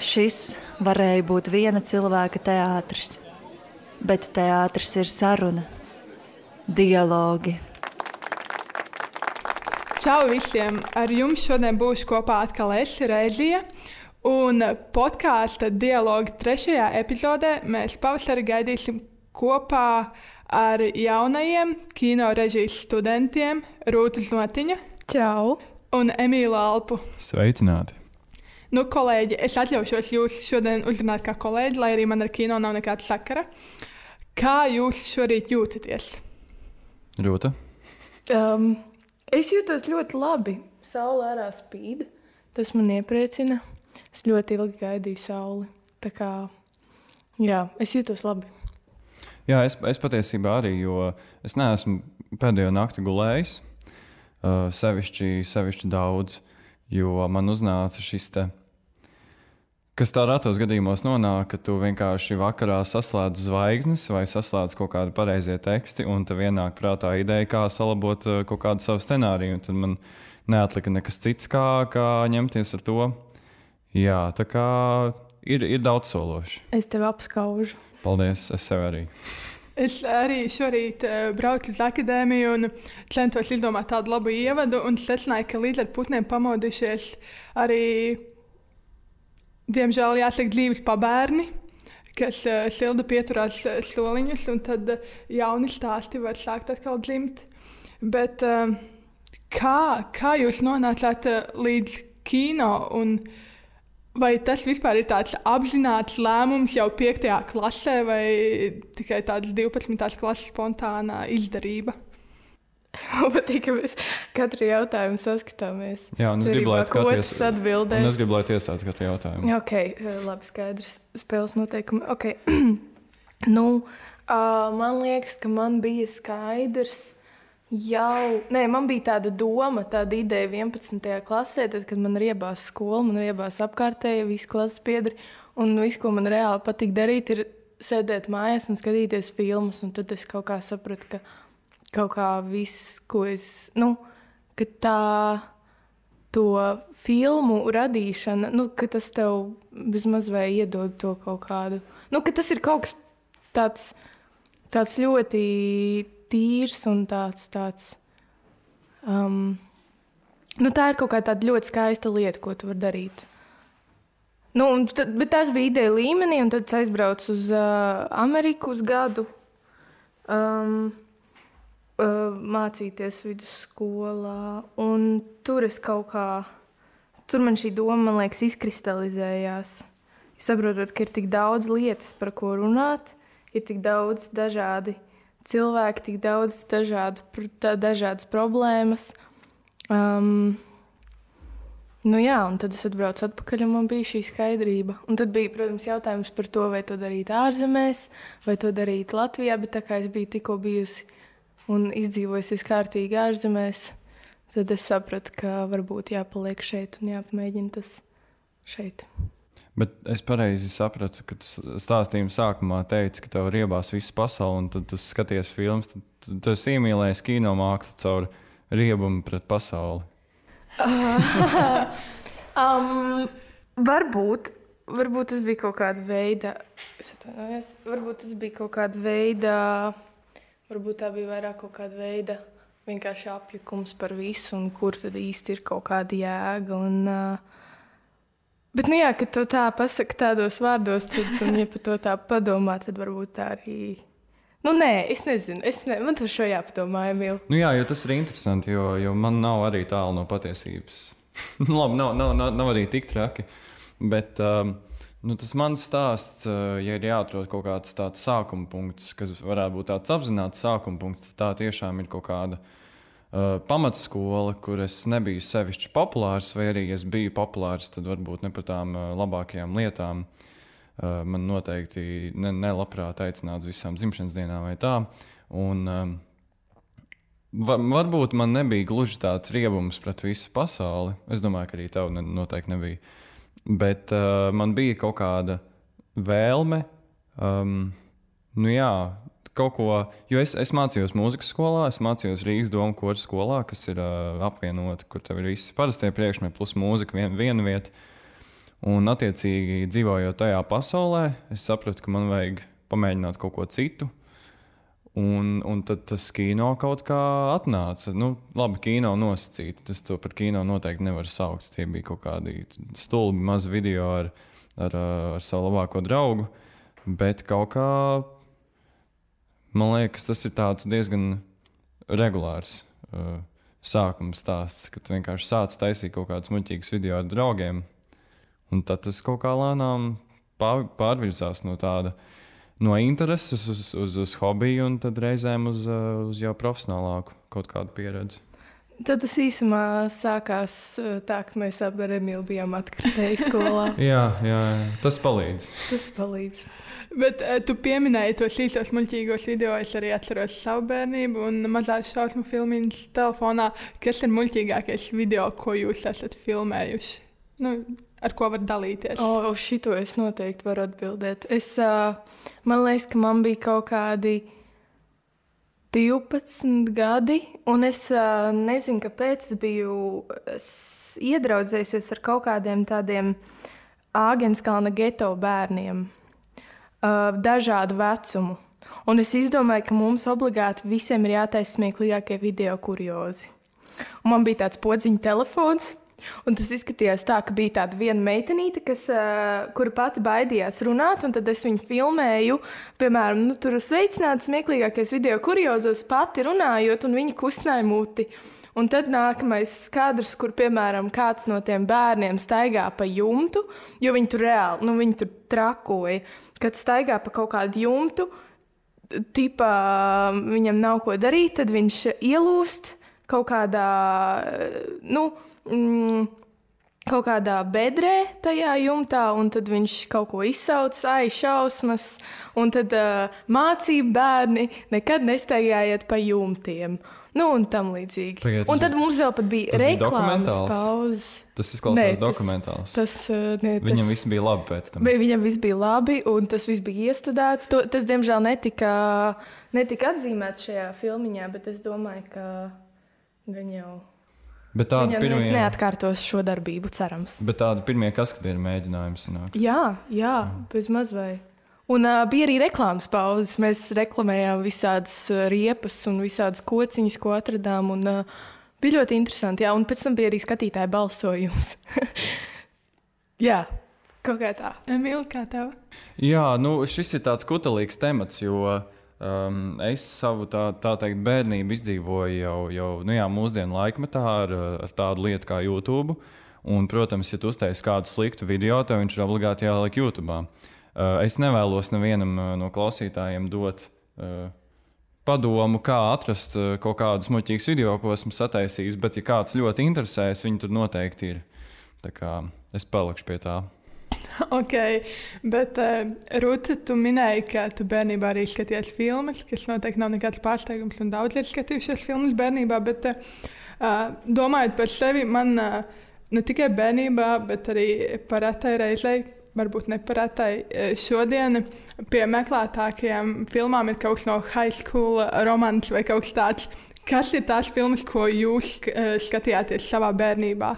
Šis varēja būt viena cilvēka teātris, bet teātris ir saruna, dialogi. Čau visiem! Ar jums šodien būšu kopā atkal es, Reizija. Un podkāstu dialogu trešajā epizodē mēs pavasarī gaidīsim kopā ar jaunajiem kino režijas studentiem Rūtu Zotiņu Čau! un Emīlu Alpu. Sveicināti! Nu, kolēģi, es atļaušos jūs šodien uzrunāt kā kolēģi, lai arī man ar kino nav nekāda sakara. Kā jūs šorīt jūtaties? Rūta, Um, es jūtos ļoti labi. Saula ārā spīd. Tas man iepriecina. Es ļoti ilgi gaidīju sauli. Tā kā jā, es jūtos labi. Jā, es, es patiesībā arī, jo es neesmu pēdējo nakti gulējis. Uh, sevišķi, sevišķi daudz, jo man uznāca šis te. Kas tā ratos gadījumos nonāk, ka tu vienkārši vakarā saslēdz zvaigznes vai saslēdz kaut kādu pareizie teksti, un tev ienāk prātā ideja, kā salabot uh, kaut kādu savu scenāriju. un Tad man neatlika nekas cits, kā, kā ņemties ar to. Jā, tā kā ir, ir daudz sološi. Es tevi apskaužu. Paldies, es sev arī. Es arī šorīt uh, braucu uz akadēmiju un centos izdomāt tādu labu ievadu. Un secināju, ka līdz ar putniem pamodušies arī, diemžēl, jāsaka, dzīves pabērni, kas uh, silda pieturās uh, soliņus, un tad uh, jauni stāsti var sākt atkal dzimt. Bet uh, kā, kā jūs nonācāt uh, līdz kino? Un, Vai tas vispār ir tāds apzināts lēmums jau 5. klasē, vai tikai tāds 12. klases spontānā izdarība? Man patīk, ka mēs katru jautājumu saskatāmies. Jā, un es gribu, lai Cerībā, ka skaties- otrs atbildēs. Es gribu, lai tu iesāc katru jautājumu. Ok, labi, skaidrs. Spēles noteikumi. Okay. nu, uh, man liekas, ka man bija skaidrs. Jau, nē, man bija tāda doma, tāda ideja 11. klasē, tad, kad man ir iebāzta skola, man ir iebāzta apkārtēji, visi klases biedri. Un viss, ko man reāli patīk darīt, ir sēdēt mājās un skatīties filmas. Un tad es kaut kā sapratu, ka kaut kā viss, ko es. Nu, tā to filmu radīšana, nu, ka tas tev vismaz vai iedod to kaut kādu. Nu, ka tas ir kaut kas tāds, tāds ļoti tīrs un tāds. tāds um, nu, tā ir kaut kāda ļoti skaista lieta, ko tu vari darīt. Nu, tad, bet tas bija ideja līmenī, un tad es aizbraucu uz uh, Ameriku uz gadu. Um, mācīties vidusskolā. Un tur es kaut kā, tur man šī doma, man liekas, izkristalizējās. Saprotot, ka ir tik daudz lietas, par ko runāt, ir tik daudz dažādi cilvēki, tik daudz dažādu, tā- dažādas problēmas. Um, Nu jā, un tad es atbraucu atpakaļ, un man bija šī skaidrība. Un tad bija, protams, jautājums par to, vai to darīt ārzemēs, vai to darīt Latvijā. Bet tā kā es biju tikko bijusi un izdzīvojusies kārtīgi ārzemēs, tad es sapratu, ka varbūt jāpaliek šeit un jāpamēģina tas šeit. Bet es pareizi sapratu, ka tu stāstījuma sākumā teici, ka tev ir iebās visa pasaule, un tad tu skaties filmas. Tad tu, tu esi iemīlējis kino mākslu caur riebumu pret pasauli. Um, varbūt, varbūt tas bija kaut kāda veida, es atvainojos, varbūt tas bija kaut kāda veida, varbūt tā bija vairāk kaut kāda veida vienkārši apjukums par visu, un kur tad īsti ir kaut kāda jēga. Un, uh, bet, nu jā, kad to tā pasaka tādos vārdos, tad, un ja par to tā padomā, tad varbūt tā arī. Nu, nē, es nezinu, es ne, man tur šo jāpadomā, Emīl. Nu, jā, jo tas ir interesanti, jo, jo man nav arī tālu no patiesības. Labi, nav, nav, nav, nav arī tik traki. Bet um, nu, tas mans stāsts, uh, ja ir jāatrod kaut kāds tāds sākuma punkts, kas varētu būt tāds apzināts sākuma punkts, tad tā tiešām ir kaut kāda uh, pamatskola, kur es nebiju sevišķi populārs, vai arī es biju populārs, tad varbūt ne par tām uh, labākajām lietām. Uh, man noteikti ne, nelabprāt aicinātu visām dzimšanas dienām vai tā. Un, um, Var, varbūt man nebija gluži tāds riebums pret visu pasauli. Es domāju, ka arī tev ne, noteikti nebija. Bet uh, man bija kaut kāda vēlme, um, nu jā, kaut ko. Jo es, es mācījos mūzikas skolā, es mācījos Rīgas domu kursu skolā, kas ir uh, apvienota, kur tev ir visi parastie priekšmeti, plus mūzika, vien, viena vieta. Un, attiecīgi, dzīvojot tajā pasaulē, es sapratu, ka man vajag pamēģināt kaut ko citu. Un, un tad tas kino kaut kā atnāca. Nu, labi, kino nosacīti. Tas to par kino noteikti nevar saukt. Tie bija kaut kādi stulbi mazi video ar, ar, ar savu labāko draugu. Bet kaut kā man liekas, tas ir diezgan regulārs uh, sākuma stāsts, kad vienkārši sāc taisīt kaut kādus muļķīgus video ar draugiem. Un tad tas kaut kā lēnām pārvirzās no tāda no intereses uz, uz, uz hobiju, un tad reizēm uz, uh, uz jau profesionālāku kaut kādu pieredzi. Tad tas īsumā sākās uh, tā, ka mēs abi ar Emīlu bijām atkritēji skolā. jā, jā, tas palīdz. tas palīdz. Bet uh, tu pieminēji tos īsos muļķīgos video. Es arī atceros savu bērnību un mazās šausmu filmiņas telefonā. Kas ir muļķīgākais video, ko jūs esat filmējuši? Nu, ar ko var dalīties? O, uz šito es noteikti varu atbildēt. Es, uh, man liekas, ka man bija kaut kādi 12 gadi, un es uh, nezinu, kāpēc es biju iedraudzējusies ar kaut kādiem tādiem Āgenskalna geto bērniem, uh, dažādu vecumu. Un es izdomāju, ka mums obligāti visiem ir jātaisa smieklīgākie video kuriozi. Un man bija tāds podziņa telefons, Un tas izskatījās tā, ka bija tāda viena meitenīte, kas, uh, kura pati baidījās runāt, un tad es viņu filmēju. Piemēram, nu, tur sveicināts smieklīgākais video kuriozos, pati runājot, un viņa kustināja muti. Un tad nākamais kadrs, kur, piemēram, kāds no tiem bērniem staigā pa jumtu, jo viņi tur reāli, nu, viņi tur trakoja, kad staigā pa kaut kādu jumtu, tipā viņam nav ko darīt, tad viņš ielūst kaut kādā, nu, mm, kaut kādā bedrē tajā jumtā, un tad viņš kaut ko izsauc, ai, šausmas, un tad uh, mācību bērni nekad nestaigājiet pa jumtiem. Nu, un tam līdzīgi. Pagaiet, un tad mums vēl bija reklāmas pauzes. Tas izklausās dokumentāls. Tas, tas, ne, viņam tas, viss bija labi pēc tam. Viņam viss bija labi, un tas viss bija iestudēts. To, tas, diemžēl, netika, netika atzīmēts šajā filmiņā, bet es domāju, ka gan jau. Bet tāda Viņam pirmie, neatkārtos šo darbību, cerams. Bet tāda pirmie kaskadieru mēģinājumi sanāk. Jā, jā mm. bez mazvai. Un uh, bija arī reklāmas pauzes. Mēs reklamējām visādas riepas un visādas kociņas, ko atradām. Un, uh, bija ļoti interesanti. Jā, un pēc tam bija arī skatītāja balsojums. jā, kaut kā tā. Emīlija, kā tev? Jā, nu, šis ir tāds kutelīgs temats, jo uh, Um, es savu tā, tā teikt, bērnību izdzīvoju jau, jau nu jā, mūsdienu laikmetā ar, ar tādu lietu kā YouTube. Un, protams, ja tu uztaisīsi kādu sliktu video, tad viņš ir obligāti jāliek YouTube. Uh, es nevēlos nevienam uh, no klausītājiem dot uh, padomu, kā atrast uh, kaut kādus muļķīgus video, ko esmu sataisījis, bet, ja kāds ļoti interesēs, viņi tur noteikti ir. Tā kā es palikšu pie tā. ok, bet uh, Rūta, tu minēji, ka tu bērnībā arī skaties filmas, kas noteikti nav nekāds pārsteigums, un daudz ir skatījušies filmas bērnībā. Bet, uh, domājot par sevi, man uh, ne tikai bērnībā, bet arī par retai reizei. Varbūt neparātai šodien pie meklētākajām filmām ir kaut kas no high school romāns vai kaut kas tāds. Kas ir tās filmas, ko jūs skatījāties savā bērnībā?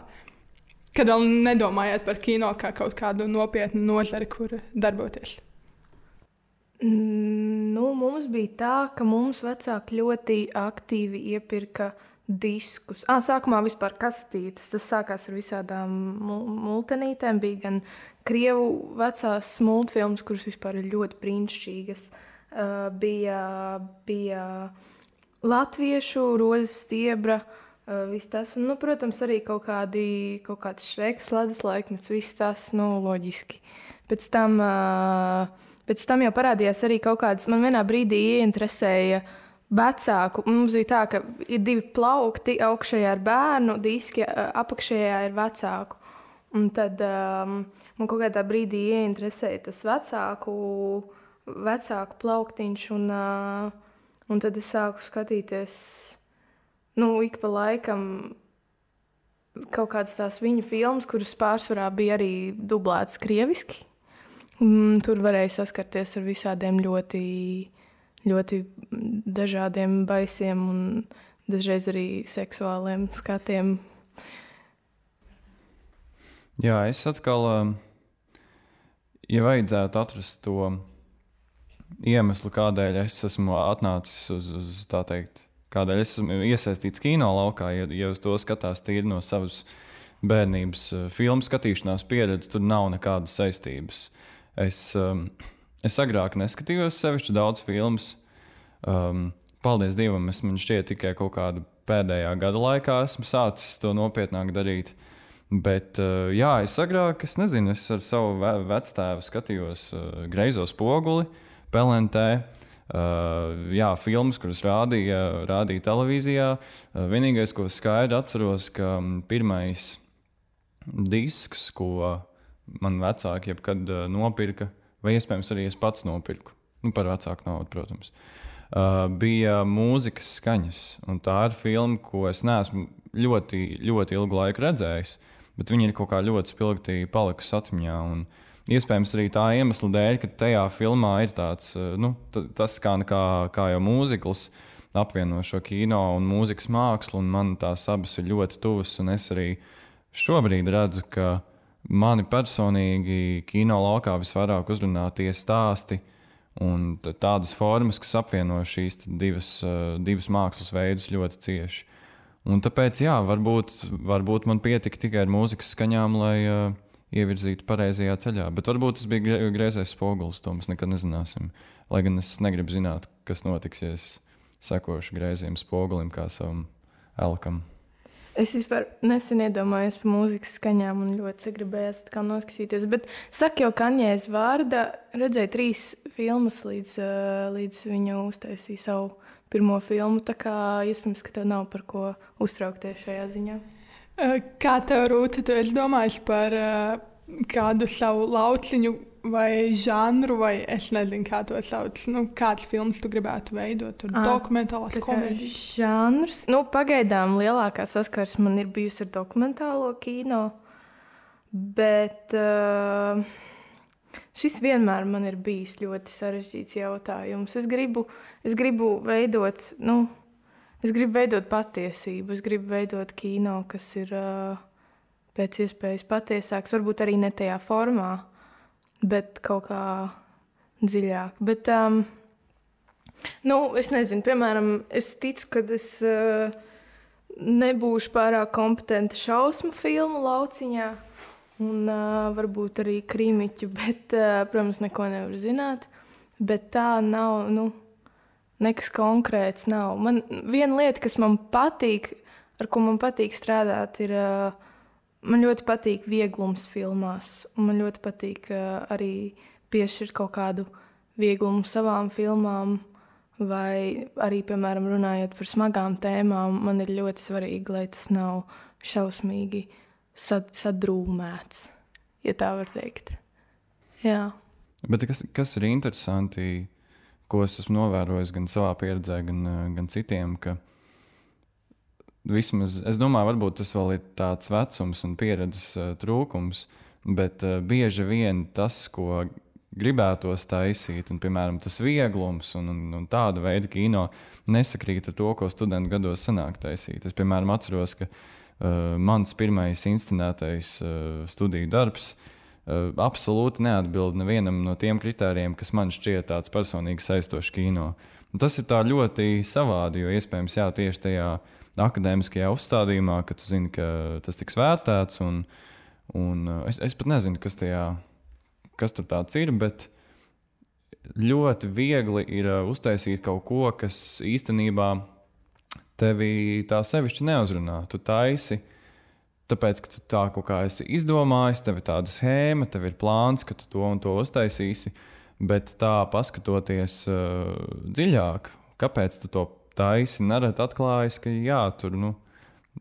Kad vēl nedomājāt par kino kā kaut kādu nopietnu nozari, kur darboties? Nu, mums bija tā, ka mums vecāki ļoti aktīvi iepirka diskus. À, sākumā vispār kasetītes. Tas sākās ar visādām multenītēm. Bija gan krievu vecās multfilmas, kuras vispār ir ļoti brīnišķīgas. Uh, bija, bija latviešu rozes stiebra. Uh, viss tas, un, nu, protams, arī kaut, kādi, kaut kāds šreks, ledus laikmets, viss tas, nu, loģiski. Pēc tam, pēc tam jau parādījās arī kaut kādas, man vienā brīdī ieinteresēja vecāku. Mums bija tā, ka ir divi plaukti, augšējā ir bērnu diski, apakšējā ir vecāku. Un tad um, man kaut kādā brīdī ieinteresēja tas vecāku, vecāku plauktiņš, un, uh, un tad es sāku skatīties nu, ik pa laikam kaut kādas tās viņa filmas, kuras pārsvarā bija arī dublētas krieviski. Mm, tur varēja saskarties ar visādiem ļoti, ļoti dažādiem baisiem un dažreiz arī seksuāliem skatiem. Jā, es atkal uh, ja vajadzētu atrast to iemeslu, kādēļ es esmu atnācis uz, uz tā teikt, kādēļ es esmu iesaistīts kino laukā, ja, ja uz to skatās tīri no savas bērnības eh, filmu skatīšanās pieredzes, tur nav nekādas saistības. Es, um, es agrāk neskatījos sevišķi daudz filmas. Um, paldies Dievam, es man šķiet tikai kaut kādu pēdējā gada laikā esmu sācis to nopietnāk darīt. Bet, uh, jā, es agrāk, es nezinu, es ar savu ve vectēvu skatījos uh, greizo spoguli, pelentē. Uh, jā, filmas, kuras rādīja, rādīja televīzijā. Uh, vienīgais, ko skaidri atceros, ka um, pirmais disks, ko man vecāki jebkad uh, nopirka, vai iespējams arī es pats nopirku, nu, par vecāku naudu, protams, uh, bija mūzikas skaņas. Un tā ir filma, ko es neesmu ļoti, ļoti ilgu laiku redzējis, bet viņa ir kaut kā ļoti spilgti palikusi atmiņā. Un, Iespējams, arī tā iemesla dēļ, ka tajā filmā ir tāds, uh, nu, tas kā, kā, kā jau mūzikls, apvieno šo kino un mūzikas mākslu, un man tās abas ir ļoti tuvas. Es arī šobrīd redzu, ka mani personīgi kino laukā visvairāk uzrunā tie stāsti un tādas formas, kas apvieno šīs divas, uh, divas mākslas veidus ļoti cieši. Un tāpēc, jā, varbūt, varbūt man pietika tikai ar mūzikas skaņām, lai uh, ievirzītu pareizajā ceļā. Bet varbūt tas bija greizais spogulis, to mēs nekad nezināsim. Lai gan es negribu zināt, kas notiks, ja es sekošu greizajam spogulim kā savam elkam. Es vispār nesen iedomājos par mūzikas skaņām un ļoti gribēju to noskatīties. Bet, saka, jau Kanjēs vārdā redzēja trīs filmas, līdz, līdz viņa uztaisīja savu pirmo filmu. Tā kā iespējams, ka tev nav par ko uztraukties šajā ziņā. Kā tev rūta, tu esi domājis par kādu savu lauciņu vai žanru, vai es nezinu, kā to sauc. Nu, kāds filmas tu gribētu veidot? Tur ah, dokumentālās komēdijas. Žanrs. Nu, pagaidām lielākā saskarsme man ir bijusi ar dokumentālo kino. Bet uh, šis vienmēr man ir bijis ļoti sarežģīts jautājums. Es gribu, es gribu veidot, nu, es gribu veidot patiesību, es gribu veidot kino, kas ir uh, pēc iespējas patiesāks, varbūt arī ne tajā formā bet kaut kā dziļāk. Bet, um, nu, es nezinu, piemēram, es ticu, ka es uh, nebūšu pārāk kompetenta šausmu filmu lauciņā. Un uh, varbūt arī krīmiķu, bet, uh, protams, neko nevar zināt. Bet tā nav, nu, nekas konkrēts nav. Man viena lieta, kas man patīk, ar ko man patīk strādāt, ir uh, Man ļoti patīk vieglums filmās, un man ļoti patīk uh, arī piešķirt kaut kādu vieglumu savām filmām, vai arī, piemēram, runājot par smagām tēmām, man ir ļoti svarīgi, lai tas nav šausmīgi sad, sadrūmēts, ja tā var teikt. Jā. Bet kas, kas ir interesanti, ko es esmu novērojis gan savā pieredzē, gan, gan citiem, ka Vismaz, es domāju, varbūt tas vēl ir tāds vecums un pieredzes uh, trūkums, bet uh, bieži vien tas, ko gribētos taisīt, un, piemēram, tas vieglums un, un, un tāda veida kino nesakrīt ar to, ko studentu gados sanāk taisīt. Es, piemēram, atceros, ka uh, mans pirmais inscenētais uh, studiju darbs uh, absolūti neatbild nevienam no tiem kritērijiem, kas man šķiet tāds personīgi saistošs kino. Un tas ir ļoti savādi, jo iespējams, jā, tieši tajā akadēmiskajā uzstādījumā, ka tu zini, ka tas tiks vērtēts. Un, un uh, es, es pat nezinu, kas, tajā, kas tur tāds ir. Ļoti viegli ir uh, uztaisīt kaut ko, kas īstenībā tevi tā sevišķi neuzrunā. Tu taisi. Tāpēc, ka tu tā kaut kā esi izdomājis, tev ir tāda schēma, tev ir plāns, ka tu to un to uztaisīsi. Bet tā, paskatoties uh, dziļāk, kāpēc tu to taisi nereti atklājas, ka jā, tur nu,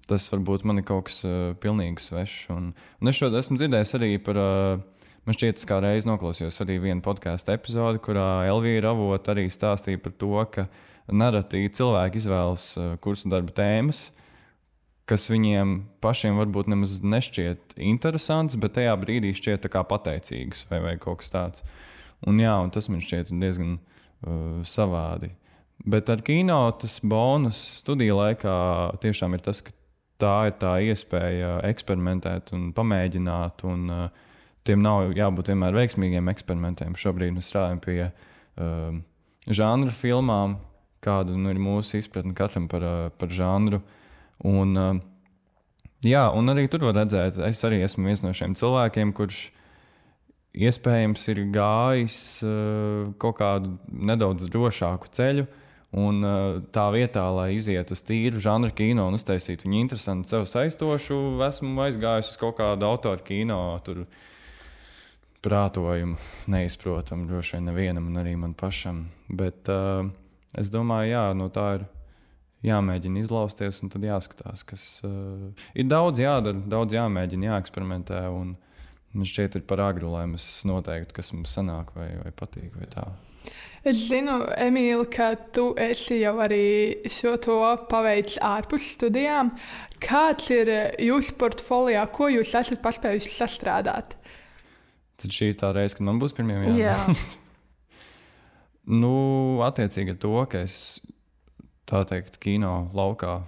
tas varbūt man ir kaut kas uh, pilnīgi svešs. Un, un es šo esmu dzirdējis arī par. Uh, Man šķiet, ka reiz noklausījos arī vienu podkāstu epizodi, kurā Elvija Ravot arī stāstīja par to, ka nereti cilvēki izvēlas kursu darba tēmas, kas viņiem pašiem varbūt nemaz nešķiet interesants, bet tajā brīdī šķiet pateicīgs vai, vai kaut kas tāds. Un, jā, un tas man šķiet diezgan uh, savādi. Bet ar kino tas bonus studiju laikā tiešām ir tas, ka tā ir tā iespēja eksperimentēt un pamēģināt. Un, uh, tiem nav jābūt vienmēr veiksmīgiem eksperimentiem. Šobrīd mēs strādājam pie uh, žanra filmām, kāda nu, ir mūsu izpratne katram par, uh, par žanru. Un, uh, jā, un arī tur var redzēt, es arī esmu viens no šiem cilvēkiem, kurš iespējams ir gājis uh, kaut kādu nedaudz drošāku ceļu. Un uh, tā vietā, lai izietu uz tīru žanru kino un uztaisītu viņu interesantu, sev saistošu, esmu aizgājis uz kaut kādu autoru kino. Tur prātojumu neizprotamu droši vien nevienam, un arī man pašam. Bet uh, es domāju, jā, no tā ir jāmēģina izlausties, un tad jāskatās, kas uh, ir daudz jādara, daudz jāmēģina, jāeksperimentē. Un, Man šķiet, ir par agru, lai mēs noteiktu, kas mums sanāk vai, vai patīk. Vai tā. es zinu, Emīl, ka tu esi jau arī šo to paveicis ārpus studijām. Kāds ir jūsu portfolijā, ko jūs esat paspējuši sastrādāt? Tad šī ir tā reize, kad man būs pirmie jāsaka. Jā. nu, attiecīgi to, ka es tā teikt, kino laukā.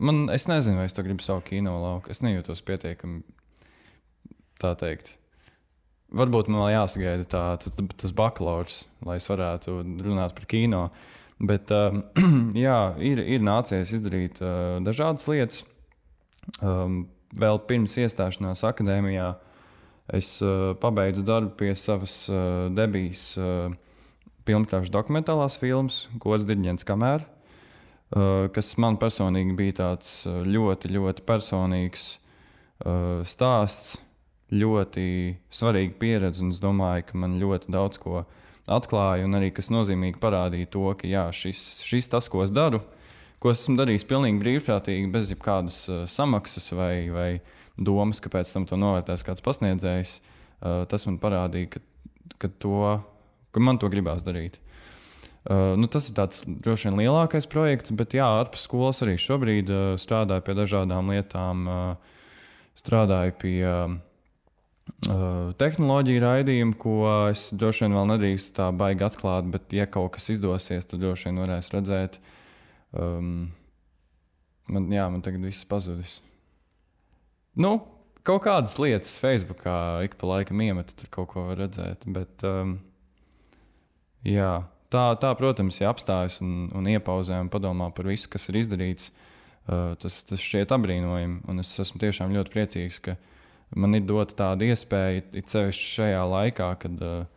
Man, es nezinu, vai es to gribu savu kino lauku. Es nejūtos pietiekami tā teikt. Varbūt man vēl jāsagaida tā, tas, tas bakalaurs, lai es varētu runāt par kino. Bet um, jā, ir, ir nācies izdarīt uh, dažādas lietas. Um, vēl pirms iestāšanās akadēmijā es uh, pabeidzu darbu pie savas uh, debijas uh, filmkrāšņa dokumentālās filmas, Gods Digņģents Kamēr, uh, kas man personīgi bija tāds uh, ļoti, ļoti personīgs uh, stāsts ļoti svarīga pieredze, es domāju, ka man ļoti daudz ko atklāja, un arī kas nozīmīgi parādīja to, ka jā, šis, šis tas, ko es daru, ko esmu darījis pilnīgi brīvprātīgi, bez jebkādas samaksas vai, vai domas, ka pēc tam to novērtēs kāds pasniedzējs, tas man parādīja, ka, ka, to, ka man to gribās darīt. Uh, nu, tas ir tāds droši vien lielākais projekts, bet jā, ārpus skolas arī šobrīd uh, strādāju pie dažādām lietām. Uh, strādāju pie uh, tehnoloģiju raidījumu, ko es droši vien vēl nedrīkstu tā baigi atklāt, bet, ja kaut kas izdosies, tad droši vien varēs redzēt. Um, man, jā, man tagad viss pazudis. Nu, kaut kādas lietas Facebookā ik pa laikam iemetu, tur kaut ko redzēt. Bet, um, jā, tā, tā, protams, ja apstājas un, un iepauzē un padomā par visu, kas ir izdarīts, uh, tas, tas šķiet apbrīnojami. Un es esmu tiešām ļoti priecīgs, ka man ir dota tāda iespēja, it sevišķi šajā laikā, kad, uh,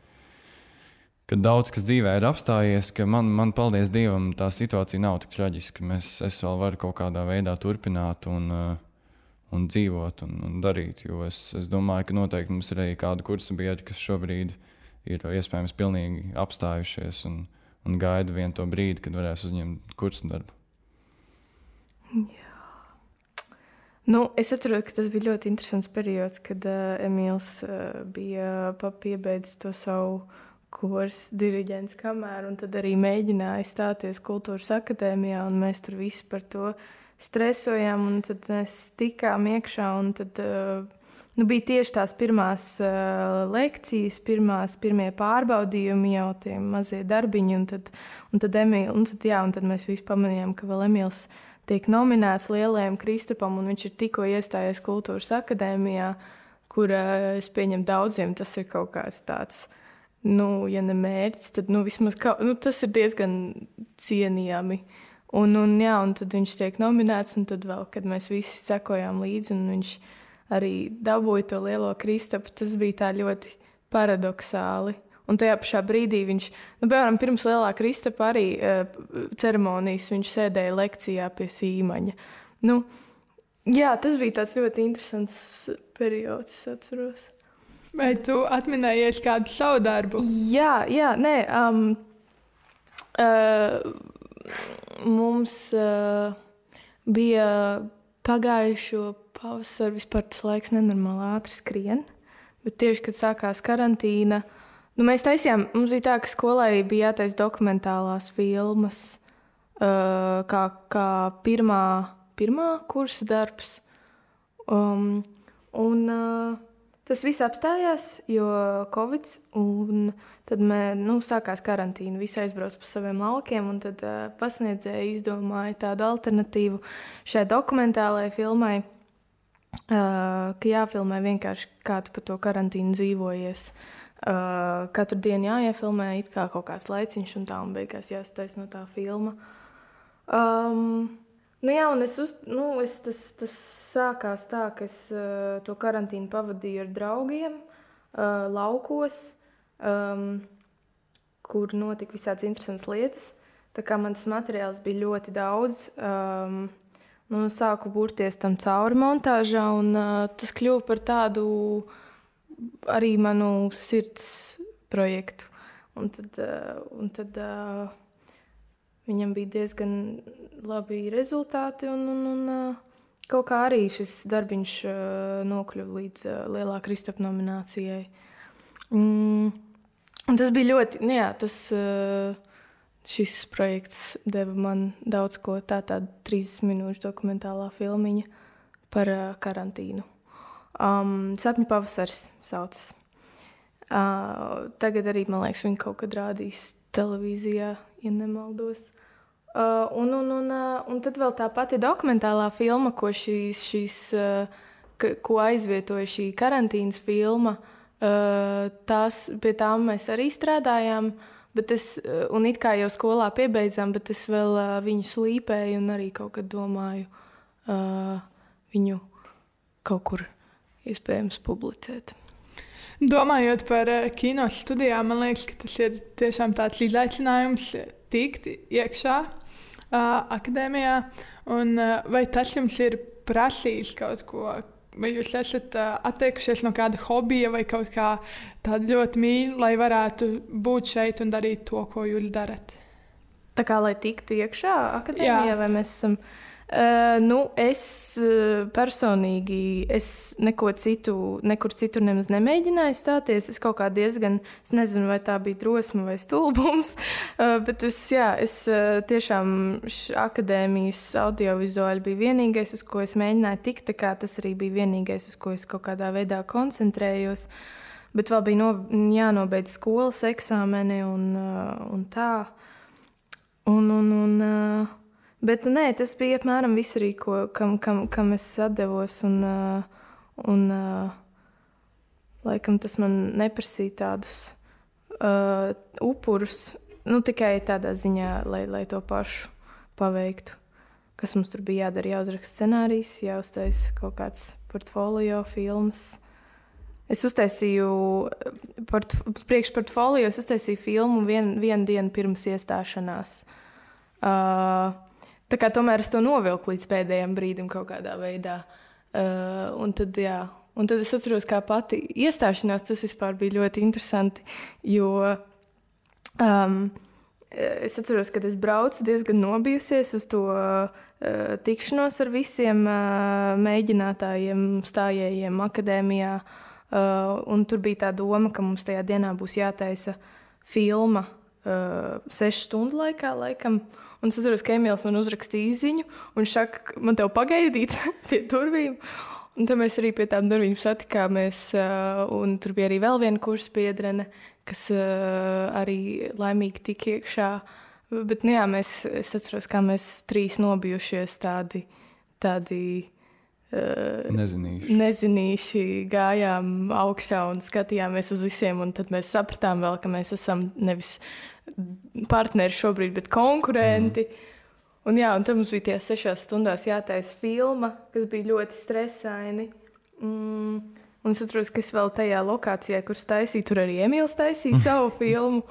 kad daudz kas dzīvē ir apstājies, ka man, man paldies Dievam, tā situācija nav tik traģiska. Mēs, es vēl varu kaut kādā veidā turpināt un, uh, un dzīvot un, un darīt. Jo es, es domāju, ka noteikti mums ir arī kādi kursa biedri, kas šobrīd ir iespējams pilnīgi apstājušies un, un gaida vienu to brīdi, kad varēs uzņemt kursu darbu. Jā. Nu, es atceros, ka tas bija ļoti interesants periods, kad uh, Emīls uh, bija piebeidzis to savu kursu diriģents kamēr, un tad arī mēģināja stāties kultūras akadēmijā, un mēs tur visi par to stresojām, un tad mēs tikām iekšā, un tad uh, nu, bija tieši tās pirmās uh, lekcijas, pirmās, pirmie pārbaudījumi, jau tie mazie darbiņi, un tad, un tad, Emīl, un tad, jā, un tad mēs visi pamanījām, ka vēl Emīls tiek nominēts lielajam Kristapam, un viņš ir tikko iestājies Kultūras akadēmijā, kur es pieņemu daudziem tas ir kaut kāds tāds. Nu, ja ne mērķis, tad nu, vismaz kaut, nu, tas ir diezgan cienījami. Un, un, jā, un tad viņš tiek nominēts, un tad vēl, kad mēs visi sekojām līdzi, un viņš arī dabūja to lielo kristapu, tas bija tā ļoti paradoxāli. Un tajā pašā brīdī viņš, nu, piemēram, pirms lielā Kristapa arī uh, ceremonijas, viņš sēdēja lekcijā pie sīmaņa. Nu, jā, tas bija tāds ļoti interesants periods, es atceros. Vai tu atminējies kādu savu darbu? Jā, jā nē. Um, uh, mums uh, bija pagājušo pavasaru, vispār tas laiks nenormāli ātri skrien, bet tieši, kad sākās karantīna, Nu, mēs taisījām, mums bija tā, ka skolai bija jātaisa dokumentālās filmas, uh, kā, kā pirmā, pirmā kursa darbs. Um, un, uh, tas viss apstājās, jo Covid, un tad mē, nu, sākās karantīna. Visi aizbrauca pa saviem laukiem, un tad uh, pasniedzēji izdomāja tādu alternatīvu šai dokumentālajai filmai. Uh, ka jāfilmē vienkārši kā tu pa to karantīnu dzīvojies. Uh, katru dienu jāiefilmē it kā kaut kāds laiciņš, un tā un beigās jāstājas no tā filma. Um, nu jā, un es, uz, nu, es tas, tas sākās tā, ka es uh, to karantīnu pavadīju ar draugiem uh, laukos, um, kur notika visādas interesantas lietas. Tā kā man tas materiāls bija ļoti daudz. Um, nu, sāku burties tam cauri montāžā, un uh, tas kļuva par tādu arī manu sirds projektu. Un tad, uh, un tad uh, viņam bija diezgan labi rezultāti, un, un, un kaut kā arī šis darbiņš nokļuva līdz lielā Kristapā nominācijai. Mm, tas bija ļoti, nu, jā, tas. Šis projekts deva man daudz ko tādu tā, 30 minūšu dokumentālā filmiņa par karantīnu. Um, Sapņu pavasaris saucas. Uh, tagad arī, man liekas, viņi kaut kad rādīs televīzijā, ja nemaldos. Uh, un, un, un, uh, un tad vēl tā pati dokumentālā filma, ko, šīs, šīs, uh, ka, ko aizvietoja šī karantīnas filma, uh, tās, pie tām mēs arī strādājām. Uh, Bet es, eh, un it kā jau skolā piebeidzām, bet es vēl uh, viņu slīpēju un arī kaut kad domāju uh, viņu kaut kur iespējams publicēt. Domājot par uh, kino studijām, man liekas, ka tas ir tiešām tāds izaicinājums tikt iekšā uh, akadēmijā. Un, uh, vai tas jums ir prasījis kaut ko, vai jūs esat uh, atteikušies no kāda hobija vai kaut kā tāda ļoti mīļa, lai varētu būt šeit un darīt to, ko jūs darat? Tā kā lai tiktu iekšā akadēmijā, Jā. vai mēs esam. Uh, nu, es uh, personīgi es neko citu, nekur citur nemaz nemēģināju stāties. Es kaut kā diezgan, es nezinu, vai tā bija drosme vai stulbums, uh, bet es, jā, es tiešām akadēmijas audiovizuāli bija vienīgais, uz ko es mēģināju tikt. Tas arī bija vienīgais, uz ko es kaut kādā veidā koncentrējos. Bet vēl bija no, jānobeidz skolas eksāmeni un, un tā. Un, un, un, uh, Bet nē, tas bija apmēram viss, arī, ko, kam, kam, kam es atdevos. Un, uh, un, uh, laikam tas man neprasīja tādus uh, upurus, nu, tikai tādā ziņā, lai, lai to pašu paveiktu. Kas mums tur bija jādara, jāuzraksta scenārijs, jāuztais kaut kāds portfolio filmas. Es uztaisīju port, priekšportfolio, es uztaisīju filmu vien, vienu dienu pirms iestāšanās. Uh, Tā kā tomēr es to novilku līdz pēdējiem brīdim kaut kādā veidā. Uh, un, tad, jā, un tad es atceros, kā pati iestāšanās tas bija ļoti interesanti. Jo um, es atceros, ka es braucu diezgan nobijusies uz to uh, tikšanos ar visiem uh, mēģinātājiem, stājējiem akadēmijā. Uh, tur bija tā doma, ka mums tajā dienā būs jātaisa filma uh, sešu stundu laikā. Laikam. Un es atceros, ka Emīls man uzrakstīja īsiņu, un viņš saka, man te pagaidīt pie durvīm. Un tad mēs arī pie tām durvīm satikāmies. Uh, tur bija arī vēl viena kursa biedrene, kas uh, arī laimīgi tika iekšā. Bet, nu, jā, mēs, es atceros, kā mēs trīs nobijušies tādi. tādi Nezinīši. Nezinīši gājām augšā un skatījāmies uz visiem. Tad mēs sapratām, vēl, ka mēs esam nevis partneri šobrīd, bet konkurenti. Mm. Un, jā, un tad mums bija tie sešās stundās jātaisa filma, kas bija ļoti stresaini. Mm. Un es atceros, ka es vēl tajā lokācijā, kur taisīju, tur arī Emīls taisīja savu filmu.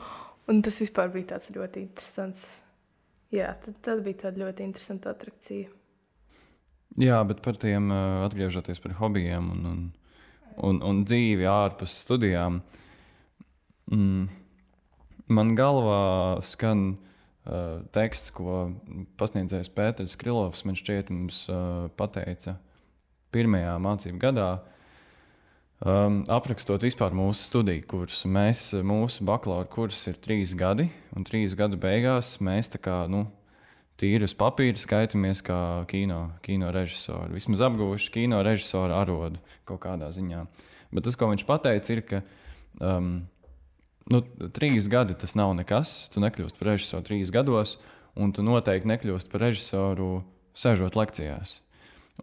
Un tas vispār bija tāds ļoti interesants. Jā, tad, tad bija tāda ļoti interesanta attrakcija. Jā, bet par tiem atgriežoties pie hobijiem un, un, un, un dzīvi ārpus studijām. Mm, Man galvā skan uh, teksts, ko pasniedzējs Pēters Krilovs man šķiet mums uh, pateica pirmajā mācību gadā. Um, aprakstot vispār mūsu studiju kursu, mēs, mūsu bakalaura kurs ir trīs gadi, un trīs gadu beigās mēs tā kā nu, tīri uz papīra skaitāmies kā kino, kino režisori. Vismaz apguvuši kino režisora arodu kaut kādā ziņā. Bet tas, ko viņš pateica, ir, ka um, nu, trīs gadi tas nav nekas. Tu nekļūsi par režisoru trīs gados, un tu noteikti nekļūsi par režisoru sēžot lekcijās.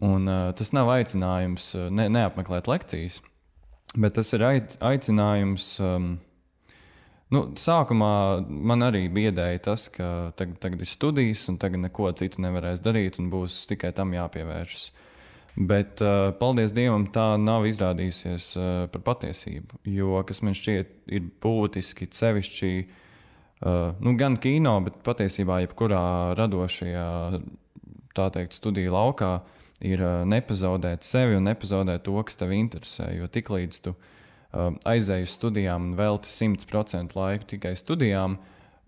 Un, uh, tas nav aicinājums uh, ne, neapmeklēt lekcijas, bet tas ir aic, aicinājums. Um, Nu, sākumā man arī biedēja tas, ka tagad, tagad ir studijas, un tagad neko citu nevarēs darīt, un būs tikai tam jāpievēršas. Bet, uh, paldies Dievam, tā nav izrādījusies uh, par patiesību. Jo kas man šķiet, ir būtiski sevišķi uh, nu, gan kino, bet patiesībā jebkurā radošajā teikt, studiju laukā ir uh, nepazaudēt sevi un nepazaudēt to, kas tev interesē. Jo tiklīdz tu uh, aizēji uz studijām un velti 100% laiku tikai studijām,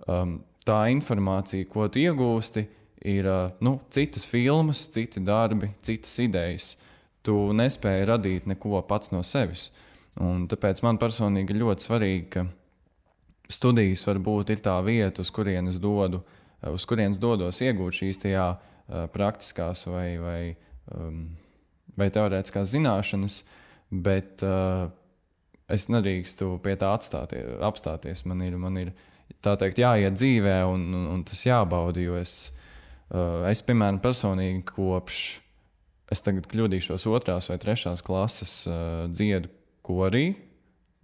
um, tā informācija, ko tu iegūsti, ir nu, citas filmas, citi darbi, citas idejas. Tu nespēji radīt neko pats no sevis. Un tāpēc man personīgi ļoti svarīgi, ka studijas varbūt ir tā vieta, uz kurienes dodu, uz kurienes dodos iegūt šīs tajā, uh, praktiskās vai, vai, um, vai teorētiskās zināšanas, bet uh, es nedrīkstu pie tā atstāties, apstāties. Man ir, man ir tā teikt, jāiet dzīvē, un, un, un tas jābauda, jo es Uh, es, piemēram, personīgi kopš es tagad kļūdīšos otrās vai trešās klases uh, dziedu korī.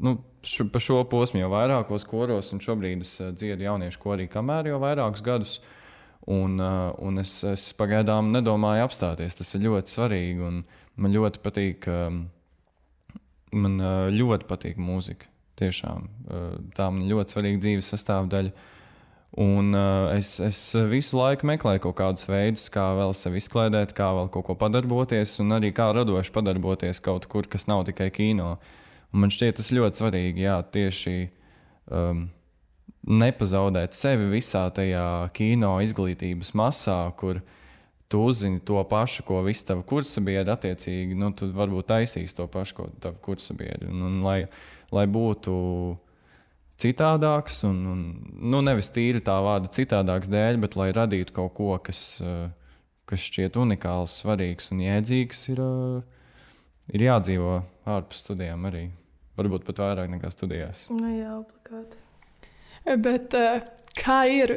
Nu, š, pa šo posmu jau vairākos koros, un šobrīd es uh, dziedu jauniešu korī, kamēr jau vairākus gadus. Un, un es, es pagaidām nedomāju apstāties. Tas ir ļoti svarīgi. Man ļoti patīk, um, man uh, ļoti patīk mūzika. Tiešām uh, tā man ļoti svarīga dzīves sastāvdaļa. Uh, Un uh, es, es visu laiku meklēju kaut kādus veidus, kā vēl sevi izklaidēt, kā vēl kaut ko padarboties, un arī kā radoši padarboties kaut kur, kas nav tikai kino. Un man šķiet, tas ļoti svarīgi, jā, tieši um, nepazaudēt sevi visā tajā kino izglītības masā, kur tu uzzini to pašu, ko visi tavi kursabiedri attiecīgi, nu, tu varbūt taisīs to pašu, ko tavi kursabiedri. Un, un lai, lai būtu citādāks, un, un nu, nevis tīri tā vārda citādāks dēļ, bet lai radītu kaut ko, kas, eh, kas šķiet unikāls, svarīgs un jēdzīgs, ir, eh, ir jādzīvo ārpus studijām arī. Varbūt pat vairāk nekā studijās. Nu, jā, obligāti. Bet uh, kā ir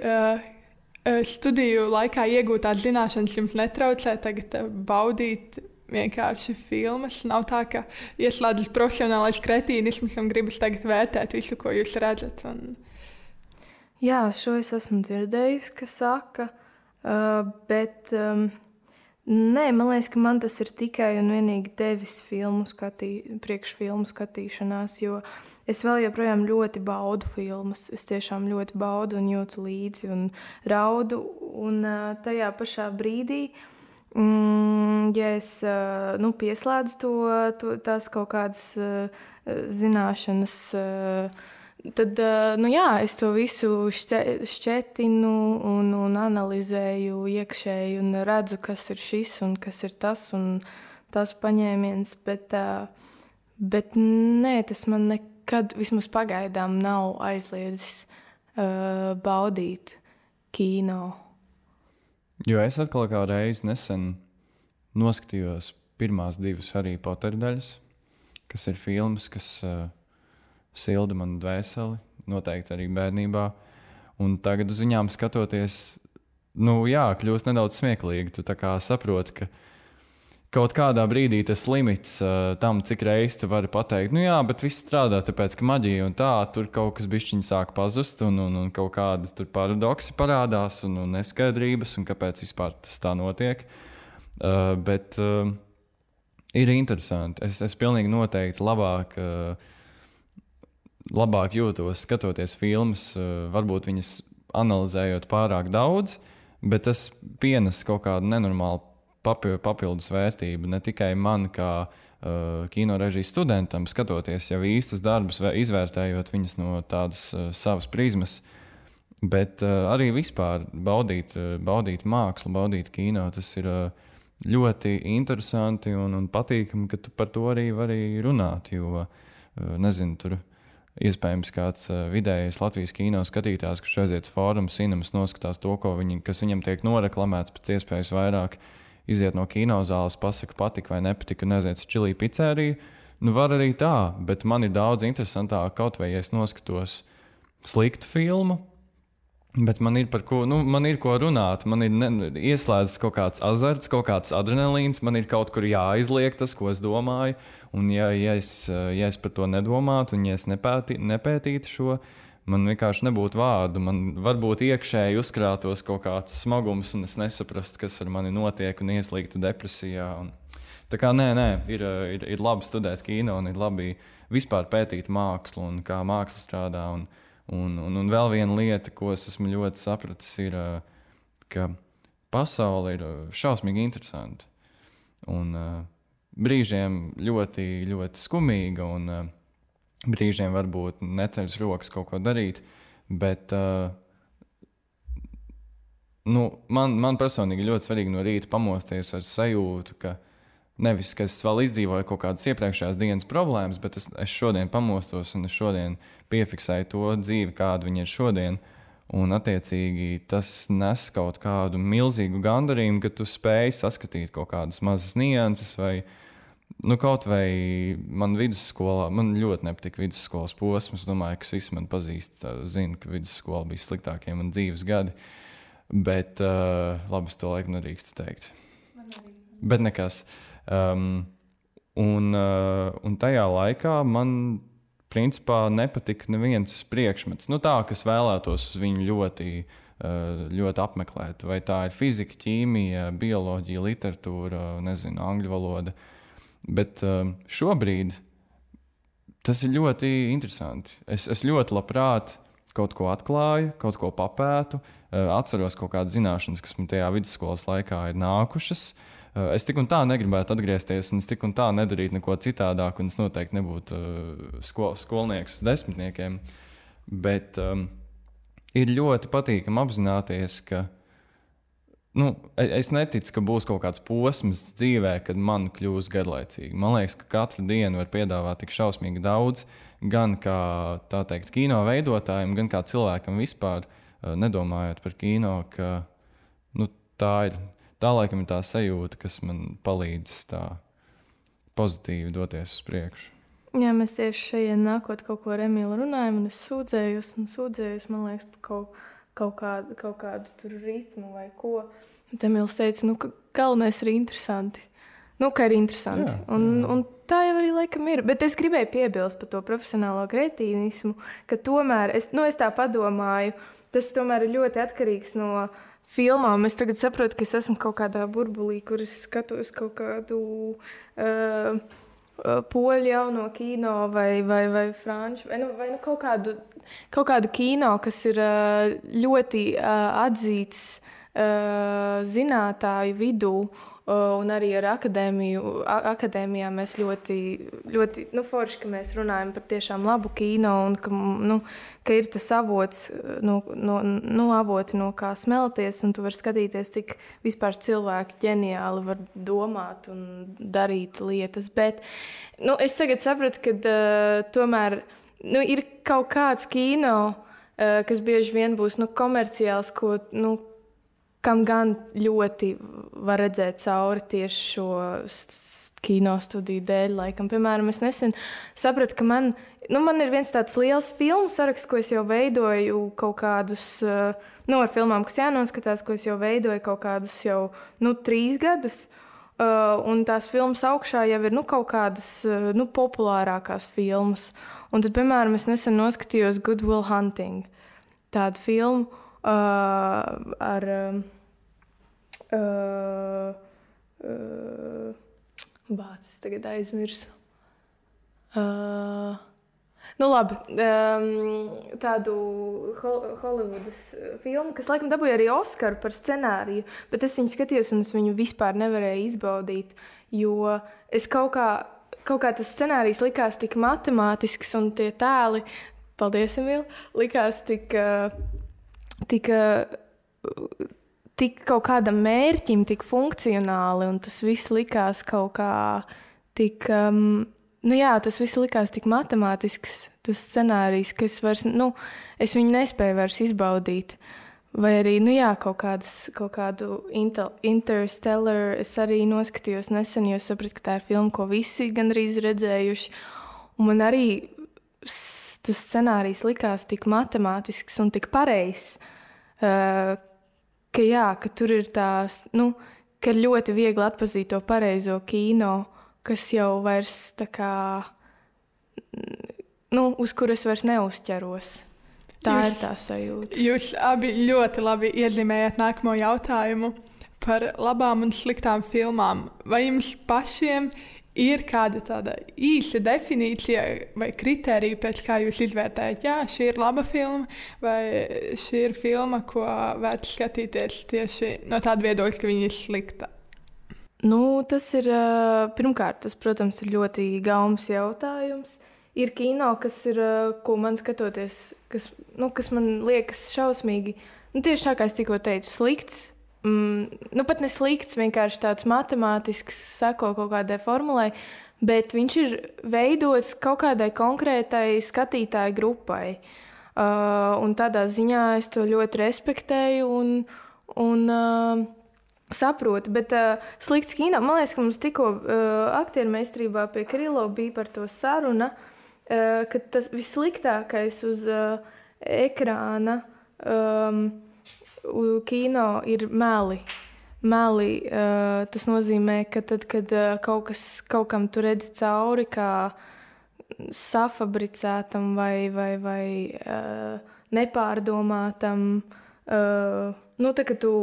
studiju laikā iegūtās zināšanas, jums netraucē tagad baudīt vienkārši filmas. Nav tā, ka ieslēdzas profesionālais kretīnisms un gribas tagad vērtēt visu, ko jūs redzat. Un... Jā, šo es esmu dzirdējusi, ka saka, uh, bet um, nē, man liekas, ka man tas ir tikai un vienīgi devis filmu skatī, priekšfilmu skatīšanās, jo es vēl joprojām ļoti baudu filmas. Es tiešām ļoti baudu un jūtu līdzi un raudu, un tajā pašā brīdī Mm, ja es nu, pieslēdzu to, to, tās kaut kādas zināšanas, tad nu, jā, es to visu šķe, šķetinu un, un analizēju iekšēji un redzu, kas ir šis un kas ir tas un tas paņēmiens. Bet, bet nē, tas man nekad, vismaz pagaidām, nav aizliedzis baudīt kino. Jo es atkal kā reizi nesen noskatījos pirmās divas Harry Potter daļas, kas ir filmas, kas uh, silda manu dvēseli, noteikti arī bērnībā. Un tagad uz viņām skatoties, nu jā, kļūst nedaudz smieklīgi. Tu saproti, ka kaut kādā brīdī tas limits uh, tam, cik reizes tu vari pateikt, nu jā, bet viss strādā, tāpēc ka maģija un tā, tur kaut kas bišķiņi sāk pazust, un, un, un kaut kāda paradoksi parādās, un, un neskaidrības, un kāpēc vispār tas tā notiek. Uh, bet uh, ir interesanti. Es, es pilnīgi noteikti labāk. Uh, Labāk jūtos skatoties filmas, uh, varbūt viņas analizējot pārāk daudz, bet tas pienes kaut kādu nenormālu papildus vērtību ne tikai man, kā uh, kino režijas studentam, skatoties jau īstus darbus, izvērtējot viņus no tādas uh, savas prizmas, bet uh, arī vispār baudīt, uh, baudīt mākslu, baudīt kino. Tas ir uh, ļoti interesanti un, un patīkami, ka tu par to arī vari runāt. Jo, uh, nezinu, tur iespējams kāds vidējais Latvijas kino skatītājs, kurš aiziet uz fórumu, cinemas, noskatās to, viņi, kas viņam tiek noreklamēts pēc iespējas vairāk. Uh, iziet no kinozāles, pasakot, patika vai nepatika, un aiziet uz čili pizzeriju. Nu, var arī tā, bet man ir daudz interesantāk, kaut vai es noskatos sliktu filmu, Bet man ir par ko, nu, man ir ko runāt. Man ir ne, ieslēdzis kaut kāds azarts, kaut kāds adrenalīns. Man ir kaut kur jāizliek tas, ko es domāju. Un, ja, ja, es, ja es par to nedomātu, un ja es nepēti, nepētītu šo, man vienkārši nebūtu vārdu. Man varbūt iekšēji uzkrātos kaut kāds smagums, un es nesaprastu, kas ar mani notiek, un ieslīgtu depresijā. Un, tā kā nē, nē, ir, ir, ir labi studēt kino, un ir labi vispār pētīt mākslu un kā māksla strādā. Un, Un, un, un vēl viena lieta, ko es esmu ļoti sapratis, ir, ka pasaule ir šausmīgi interesanta. Un brīžiem ļoti, ļoti skumīga, un brīžiem varbūt neceļas rokas kaut ko darīt. Bet nu, man, man personīgi ļoti svarīgi no rīta pamosties ar sajūtu, ka Nevis, ka es vēl izdzīvoju kaut kādas iepriekšējās dienas problēmas, bet es, es šodien pamostos un es šodien piefiksēju to dzīvi, kāda viņa ir šodien. Un, attiecīgi, tas nes kaut kādu milzīgu gandarījumu, ka tu spēj saskatīt kaut kādas mazas nianses, vai nu, kaut vai man vidusskolā, man ļoti nepatika vidusskolas posms. Es domāju, ka visi man pazīst, zina, ka vidusskola bija sliktākie man dzīves gadi. Bet uh, labi, es to laikam nedrīkstu teikt. Bet nekas. Um, un, uh, un tajā laikā man principā nepatika neviens priekšmets. Nu, tā, kas vēlētos viņu ļoti, uh, ļoti apmeklēt. Vai tā ir fizika, ķīmija, bioloģija, literatūra, nezinu, angļu valoda. Bet um, šobrīd tas ir ļoti interesanti. Es, es ļoti labprāt kaut ko atklāju, kaut ko papētu, uh, atceros kaut kādas zināšanas, kas man tajā vidusskolas laikā ir nākušas. Uh, es tik un tā negribētu atgriezties, un es tik un tā nedarītu neko citādāk, un es noteikti nebūtu eh, skol, skolnieks uz desmitniekiem. Bet um, ir ļoti patīkami apzināties, ka nu, e, es neticu, ka būs kaut kāds posms dzīvē, kad man kļūs garlaicīgi. Man liekas, ka katru dienu var piedāvāt tik šausmīgi daudz, gan kā teikt, kino veidotājiem, gan kā cilvēkam vispār, eh, nedomājot par kino, ka nu, tā ir tā laikam ir tā sajūta, kas man palīdz tā pozitīvi doties uz priekšu. Jā, mēs tieši šeit nākot kaut ko ar Emīlu runājam, un es sūdzējos, un sūdzējos, man liekas, par kaut, kaut, kādu, kaut kādu tur ritmu vai ko. Un Emīls teica, nu, ka galvenais ir interesanti. Nu, ka ir interesanti. Jā, un, jā. un tā jau arī laikam ir. Bet es gribēju piebilst par to profesionālo kretīnismu, ka tomēr es, nu, es tā padomāju, tas tomēr ir ļoti atkarīgs no filmām. Es tagad saprotu, ka es esmu kaut kādā burbulī, kur es skatos kaut kādu uh, poļu jauno kino vai, vai, vai franču, vai, nu, vai nu kaut, kādu, kaut kādu kino, kas ir uh, ļoti uh, atzīts zinātāju vidū. Un arī ar akadēmiju, akadēmijā mēs ļoti, ļoti nu, forši, ka mēs runājam par tiešām labu kino un ka, nu, ka ir tas avots, no, no, no avoti, no kā smelties, un tu vari skatīties, cik vispār cilvēki ģeniāli var domāt un darīt lietas. Bet nu, es tagad sapratu, ka uh, tomēr nu, ir kaut kāds kino, uh, kas bieži vien būs nu, komerciāls, ko, nu, kam gan ļoti var redzēt cauri tieši šo kino studiju dēļ. Laikam. Piemēram, es nesen sapratu, ka man, nu, man ir viens tāds liels filmu saraksts, ko es jau veidoju kaut kādus. Nu, ar filmām, kas jānoskatās, ko es jau veidoju kaut kādus jau nu, trīs gadus. Uh, un tās filmas augšā jau ir nu, kaut kādas uh, nu, populārākās filmas. Un tad, piemēram, es nesen noskatījos Good Will Hunting, tādu filmu ar. Uh, uh, Bācis tagad aizmirsu. Uh, Nu, labi, um, tādu Holivudas filmu, kas laikam dabūja arī Oskaru par scenāriju, bet es viņu skatījos un es viņu vispār nevarēju izbaudīt. Jo es kaut kā, kaut kā tas scenārijs likās tik matemātisks un tie tēli, paldies, Emīl, likās tik. Tik tik kaut kādam mērķim, tik funkcionāli, un tas viss likās kaut kā tik. Um, nu jā, tas viss likās tik matemātisks, tas scenārijs, ka es, vairs, nu, es viņu nespēju vairs izbaudīt. Vai arī nu jā, kaut, kādas, kaut kādu inter, interstellar es arī noskatījos nesen, jo sapratu, ka tā ir filma, ko visi gandrīz redzējuši. Un man arī tas scenārijs likās tik matemātisks un tik pareizs ka, jā, ka tur ir tās, nu, ka ir ļoti viegli atpazīt to pareizo kino, kas jau vairs tā kā, nu, uz kuras vairs neuzķeros. Tā jūs, ir tā sajūta. Jūs abi ļoti labi iezīmējat nākamo jautājumu par labām un sliktām filmām. Vai jums pašiem ir kāda tāda īsa definīcija vai kritērija, pēc kā jūs izvērtējat, jā, šī ir laba filma, vai šī ir filma, ko vērts skatīties tieši no tāda viedokļa, ka viņa ir slikta? Nu, tas ir pirmkārt, tas, protams, ir ļoti gaumas jautājums. Ir kino, kas ir, ko man skatoties, kas, nu, kas man liekas šausmīgi. Nu, tieši tā kā es tikko teicu, slikts. Mm, nu, pat ne slikts, vienkārši tāds matemātisks, sako kaut kādai formulai, bet viņš ir veidots kaut kādai konkrētai skatītāju grupai. Uh, un tādā ziņā es to ļoti respektēju un, un uh, saprotu. Bet uh, slikts kino, man liekas, ka mums tikko uh, aktieru meistarībā pie Krilo bija par to saruna. Uh, ka tas vissliktākais uz uh, ekrāna um, kino ir meli. Meli, uh, tas nozīmē, ka tad, kad uh, kaut, kas, kaut kam tu redzi cauri, kā safabricētam vai, vai, vai uh, nepārdomātam, uh, nu, tā, ka tu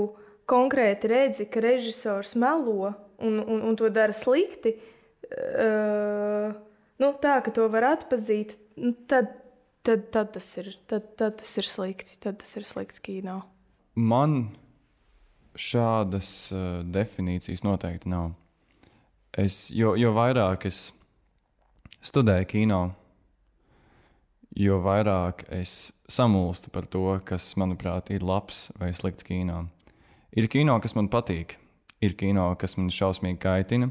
konkrēti redzi, ka režisors melo un, un, un to dara slikti. Uh, nu, tā, ka to var atpazīt, tad, tad, tad, tas ir, tad, tad tas ir slikti. Tad tas ir slikts kino. Man šādas uh, definīcijas noteikti nav. Es, jo, jo vairāk es studēju kino, jo vairāk es samulstu par to, kas, manuprāt, ir labs vai slikts kino. Ir kino, kas man patīk, ir kino, kas man šausmīgi kaitina,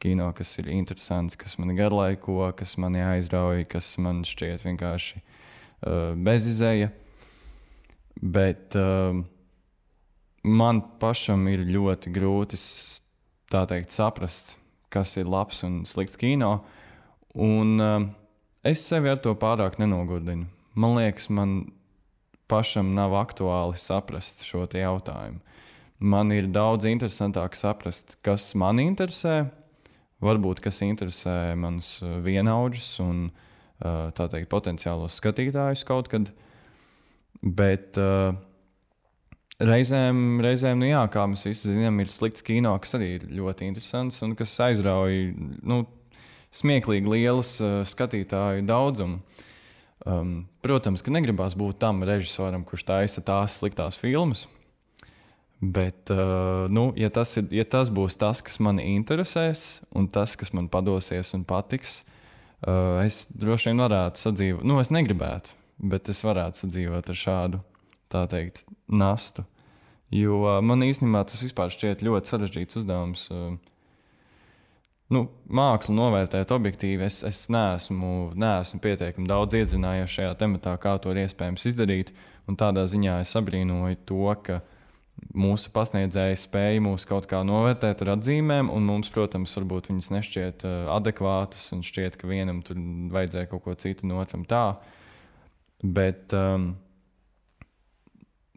kino, kas ir interesants, kas man garlaiko, kas man aizrauja, kas man šķiet vienkārši uh, bezizēja. Bet uh, man pašam ir ļoti grūti teikt, saprast, kas ir labs un slikts kino. Un, uh, es sevi ar to pārāk nenogurdinu. Man liekas, man pašam nav aktuāli saprast šo jautājumu. Man ir daudz interesantāk saprast, kas man interesē, varbūt kas interesē manus uh, vienaudžus un uh, teikt, potenciālos skatītājus kaut kad. Bet uh, reizēm, reizēm nu jā, kā mēs visi zinām, ir slikts kino, kas arī ir ļoti interesants un kas aizrauj nu, smieklīgi lielas uh, skatītāju daudzumu. Um, protams, ka negribās būt tam režisoram, kurš taisa tās sliktās filmas. Bet, uh, nu, ja, tas ir, ja tas būs tas, kas man interesēs, un tas, kas man padosies un patiks, uh, es droši vien varētu sadzīvot. Nu, es negribētu, bet es varētu sadzīvot ar šādu, tā teikt, nastu. Jo man īstenībā tas šķiet ļoti sarežģīts uzdevums. Nu, mākslu novērtēt objektīvi, es, es neesmu, neesmu pietiekami daudz iedzinājies šajā tematā, kā to ir iespējams izdarīt. Tādā ziņā es abrīnoju to, ka mūsu pasniedzēji spēja mūs kaut kā novērtēt ar atzīmēm, un mums, protams, varbūt viņas nešķiet adekvātas, un šķiet, ka vienam tur vajadzēja kaut ko citu, no otram tā. Bet, um,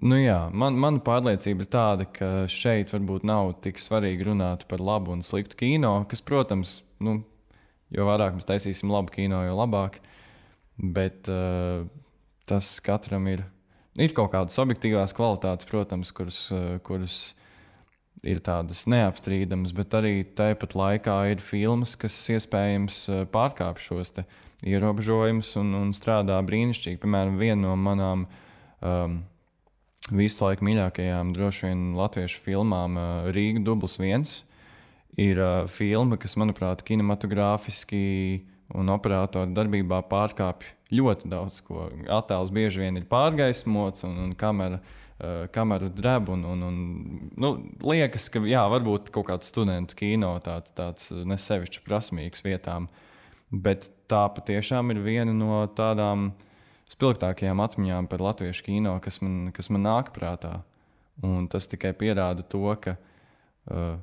nu jā, man, mana pārliecība ir tāda, ka šeit varbūt nav tik svarīgi runāt par labu un sliktu kino, kas, protams, nu, jo vairāk mēs taisīsim labu kino, jo labāk. Bet uh, tas katram ir Ir kaut kādas objektīvās kvalitātes, protams, kuras, eh, kuras ir tādas neapstrīdamas, bet arī tāpat laikā ir filmas, kas iespējams eh, pārkāpj šos ierobežojumus un, un strādā brīnišķīgi. Piemēram, viena no manām um, visu laiku mīļākajām, droši vien latviešu filmām, uh, Rīga Dublis 1, ir uh, filma, kas, manuprāt, kinematogrāfiski un operatoru darbībā pārkāpj ļoti daudz ko. Attēls bieži vien ir pārgaismots un, un kamera. Uh, kamera drēb, un, un, un nu, liekas, ka jā, varbūt kaut kāds studentu kino tāds, tāds nesevišķi prasmīgs vietām, bet tā patiešām ir viena no tādām spilgtākajām atmiņām par latviešu kino, kas man, kas man nāk prātā. Un tas tikai pierāda to, ka uh,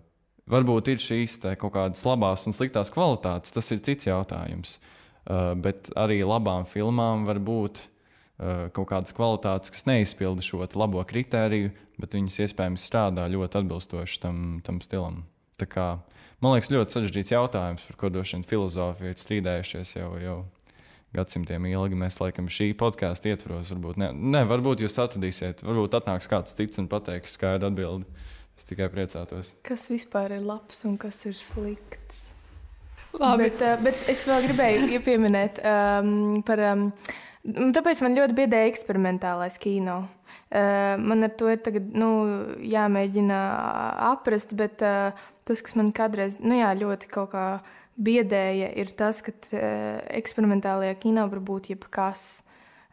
varbūt ir šīs kaut kādas labās un sliktās kvalitātes, tas ir cits jautājums. Uh, bet arī labām filmām var būt uh, kaut kādas kvalitātes, kas neizpilda šo labo kritēriju, bet viņas iespējams strādā ļoti atbilstoši tam, tam stilam. Tā kā, man liekas, ļoti sarežģīts jautājums, par ko droši vien filozofija ir strīdējušies jau, jau gadsimtiem ilgi. Mēs laikam šī podkāstu ietvaros, varbūt, ne, ne, varbūt jūs atradīsiet, varbūt atnāks kāds cits un pateiks skaidru atbildi. Es tikai priecātos. Kas vispār ir labs un kas ir slikts? Labi. Bet, uh, bet es vēl gribēju pieminēt um, par. Um, tāpēc man ļoti biedēja eksperimentālais kino. Uh, man ar to ir tagad, nu, jāmēģina aprast, bet uh, tas, kas man kādreiz nu, jā, ļoti kaut kā biedēja, ir tas, ka uh, eksperimentālajā kino var būt jebkas,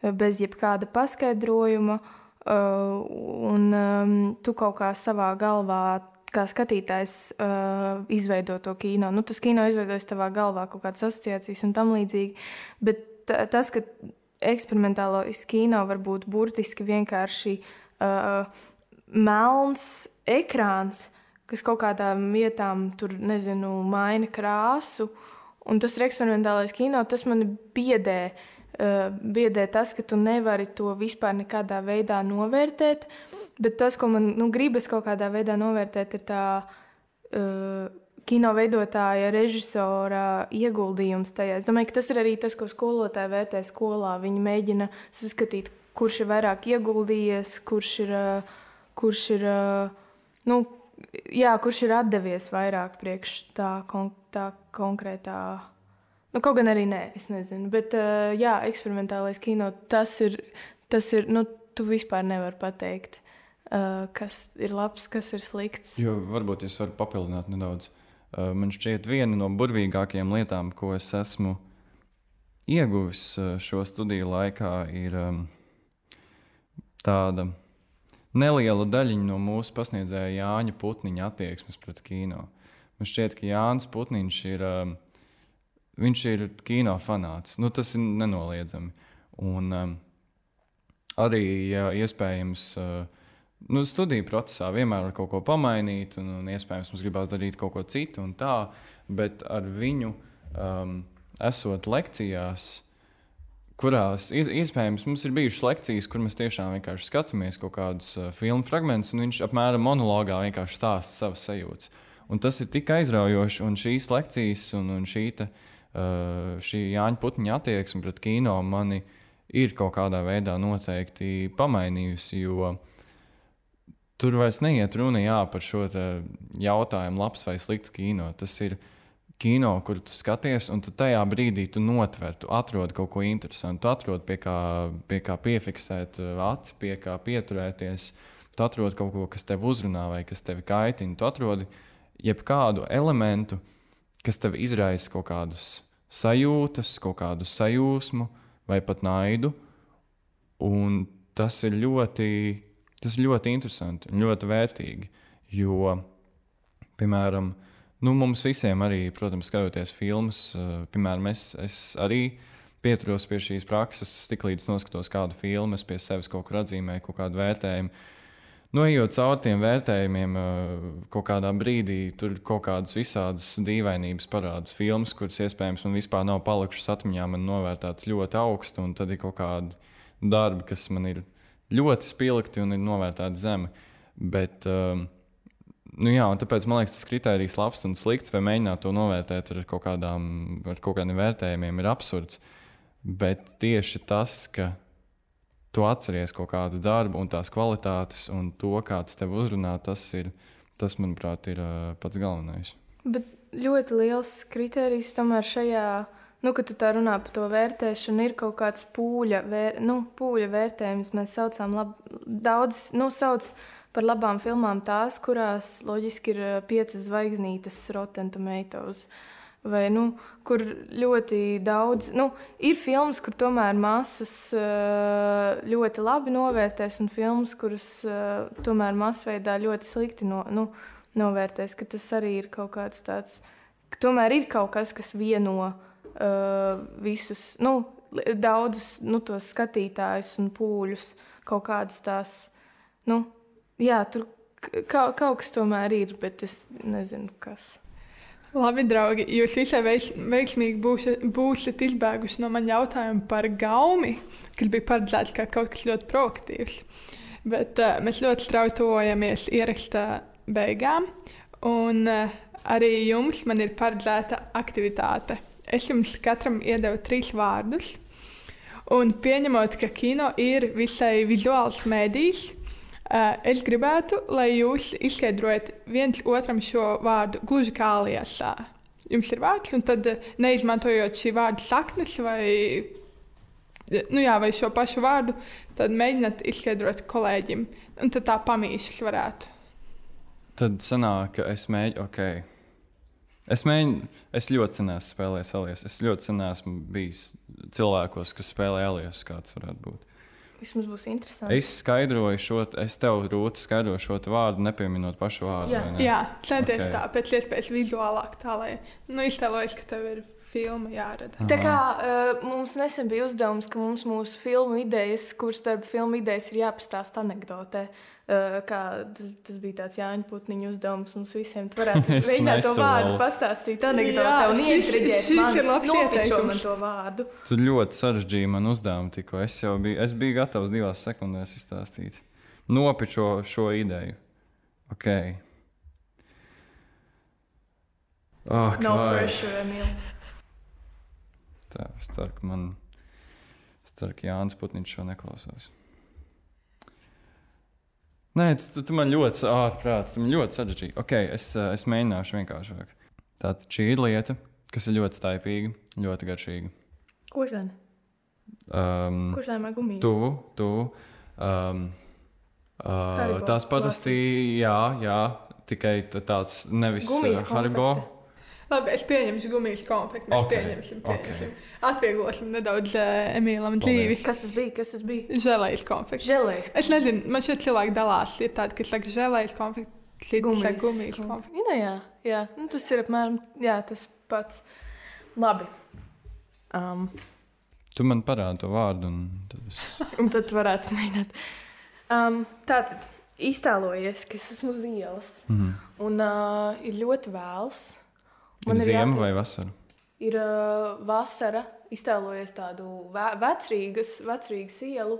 bez jebkāda paskaidrojuma. Uh, un um, tu kaut kā savā galvā kā skatītājs uh, izveido to kino. Nu, tas kino izveidojas tavā galvā, kaut kādas asociācijas un tam līdzīgi. Bet tas, ka eksperimentālais kino var būt burtiski vienkārši uh, melns ekrāns, kas kaut kādām vietām tur, nezinu, maina krāsu. Un tas ir eksperimentālais kino, tas man biedē. Uh, biedē tas, ka tu nevari to vispār nekādā veidā novērtēt. Bet tas, ko man nu, gribas kaut kādā veidā novērtēt, ir tā uh, kino veidotāja, režisora ieguldījums tajā. Es domāju, ka tas ir arī tas, ko skolotāji vērtē skolā. Viņi mēģina saskatīt, kurš ir vairāk ieguldījies, kurš ir, uh, kurš ir, nu, jā, kurš ir atdevies vairāk priekš tā, kon tā konkrētā. Nu, kaut gan arī nē, es nezinu. Bet, uh, jā, eksperimentālais kino tas ir, tas ir, nu, tu vispār nevari pateikt. Uh, kas ir labs, kas ir slikts. Jo varbūt es varu papildināt nedaudz. Uh, man šķiet, viena no burvīgākajām lietām, ko es esmu ieguvis šo studiju laikā, ir um, tāda neliela daļiņa no mūsu pasniedzēja Jāņa Putniņa attieksmes pret kino. Man šķiet, ka Jānis Putniņš ir, um, viņš ir kino fanāts. Nu, tas ir nenoliedzami. Un um, arī, ja iespējams, uh, nu, studiju procesā vienmēr var kaut ko pamainīt, un, un iespējams mums gribās darīt kaut ko citu, un tā, bet ar viņu um, esot lekcijās, kurās iespējams mums ir bijušas lekcijas, kur mēs tiešām vienkārši skatāmies kaut kādus uh, filmu fragmentus, un viņš apmēram monologā vienkārši stāsta savas sajūtas. Un tas ir tik aizraujoši, un šīs lekcijas un, un šī, te, uh, šī Jāņa Putņa attieksme pret kino mani ir kaut kādā veidā noteikti pamainījusi. Jo uh, tur vairs neiet runa jā, par šo jautājumu, labs vai slikts kino. Tas ir kino, kur tu skaties, un tu tajā brīdī tu notver, tu atrod kaut ko interesantu, tu atrod pie kā, pie kā piefiksēt uh, aci, pie kā pieturēties. Tu atrod kaut ko, kas tev uzrunā vai kas tevi kaitina. Tu atrod jebkādu elementu, kas tev izraisa kaut kādas sajūtas, kaut kādu sajūsmu vai pat naidu. Un tas ir ļoti Tas ir ļoti interesanti un ļoti vērtīgi. Jo, piemēram, nu, mums visiem arī, protams, skatoties filmas, uh, piemēram, es, es arī pieturos pie šīs prakses, tiklīdz noskatos kādu filmu, es pie sevis kaut kur atzīmēju, kaut kādu vērtējumu. Nu, ejot cauri tiem vērtējumiem, uh, kaut kādā brīdī tur kaut kādas visādas dīvainības parādās. Filmas, kuras iespējams man vispār nav palikušas atmiņā, man novērtētas ļoti augstu, un tad ir kaut kādi darbi, kas man ir ļoti spilgti un ir novērtēti zemi. Bet, um, nu jā, tāpēc man liekas, tas kriterijs labs un slikts, vai mēģināt to novērtēt ar kaut, kādām, ar kaut kādiem vērtējumiem, ir absurds. Bet tieši tas, ka tu atceries kaut kādu darbu un tās kvalitātes un to, kāds tev uzrunā, tas, ir, tas manuprāt, ir pats galvenais. Bet ļoti liels kriterijs tomēr šajā nu, kad tu tā runā par to vērtēšanu, ir kaut kāds pūļa, vēr, nu, pūļa vērtējums. Mēs saucam, lab, daudz, nu, sauc par labām filmām tās, kurās loģiski ir piecas zvaigznītes, Rotten Tomatoes. Vai, nu, kur ļoti daudz nu, ir filmas, kur tomēr masas ļoti labi novērtēs, un filmas, kuras tomēr masveidā ļoti slikti no, nu, novērtēs. Tas arī ir kaut kāds tāds, ka tomēr ir kaut kas, kas vieno uh, visus, nu, daudzus nu, tos skatītājus un pūļus, kaut kādas tās, nu, jā, tur kaut, kaut kas tomēr ir, bet es nezinu, kas. Labi, draugi, jūs visai veiks, veiksmīgi būsiet, būsiet izbēguši no manas jautājuma par gaumi, kas bija paredzēts kā kaut kas ļoti proaktīvs. Bet uh, mēs ļoti strauji tuvojamies ierakstā beigām, un uh, arī jums ir paredzēta aktivitāte. Es jums katram iedevu trīs vārdus, un pieņemot, ka kino ir visai vizuāls mēdījis, es gribētu, lai jūs izskaidrojat viens otram šo vārdu gluži kā aliasā. Jums ir vārds, un tad neizmantojot šī vārda saknes vai, nu jā, vai šo pašu vārdu, tad mēģiniet izskaidrot kolēģim, un tad tā pamīšas varētu. Tad sanāk, ka es mēģinu, ok. Es mēģinu, es ļoti sen esmu spēlējis alias. Es ļoti esmu bijis cilvēkos, kas spēlē alias, kāds varētu būt. Vismaz būs interesanti. Es skaidroju šo, es tev rūtu skaidroju šo vārdu, nepieminot pašu vārdu. Jā, Jā centies okay. tā pēc iespējas vizuālāk, tā lai nu, iztēlojas, ka tev ir filma jārada. Tā kā uh, mums nesen bija uzdevums, ka mums mūsu filmu idejas, kuras starp filmu idejas ir jāpastāsta anekdotē. Uh, kā, tas, tas bija tāds Jāņa Putniņa uzdevums mums visiem. Tu varētu mēģināt to vārdu pastāstīt anekdotē un man, nopičo man to vārdu. Tu ļoti sarežģīji man uzdevumu tikko. Es jau biju, es biju gatavs divās sekundēs izstāstīt. Nopičo šo ideju. Ok. Oh, no pressure, Emīl. Tā, es ceru, ka man, es ceru, ka Jānis Putniņš šo neklausās. Nē, tu, tu man ļoti ārprāts, tu man ļoti sarežģīji. Ok, es, es mēģināšu vienkāršāk. Tātad šī ir lieta, kas ir ļoti staipīga, ļoti garšīga. Kurš gan? Um, Kurš lēmā gumiju? Tuvu, tuvu. Um, uh, tās parasti, jā, jā, tikai tāds nevis Haribo. konfekte. Labi, es pieņemšu gumijas konfekti. Mēs Ok, pieņemsim, pieņemsim. ok. Atvieglosim nedaudz uh, Emīlam dzīvi. Kas tas bija? Kas tas bija? Žēlējas konfekti. Žēlējs. Es nezinu, man šeit cilvēki dalās. Ir tādi, kas saka, žēlējas konfekti, citi saka, gumijas konfekti. Jā, jā, jā. Nu, tas ir apmēram jā, tas pats. Labi. Um, Tu man parādi to vārdu, un tad es. un tad tu varētu mēģināt. Um, tātad iztēlojies, ka es esmu uz ielas Mhm. un uh, ir ļoti vēls. Ir ziema jātiek- vai vasara? Ir uh, vasara, iztēlojies tādu ve vecrīgas, vecrīgas ielu,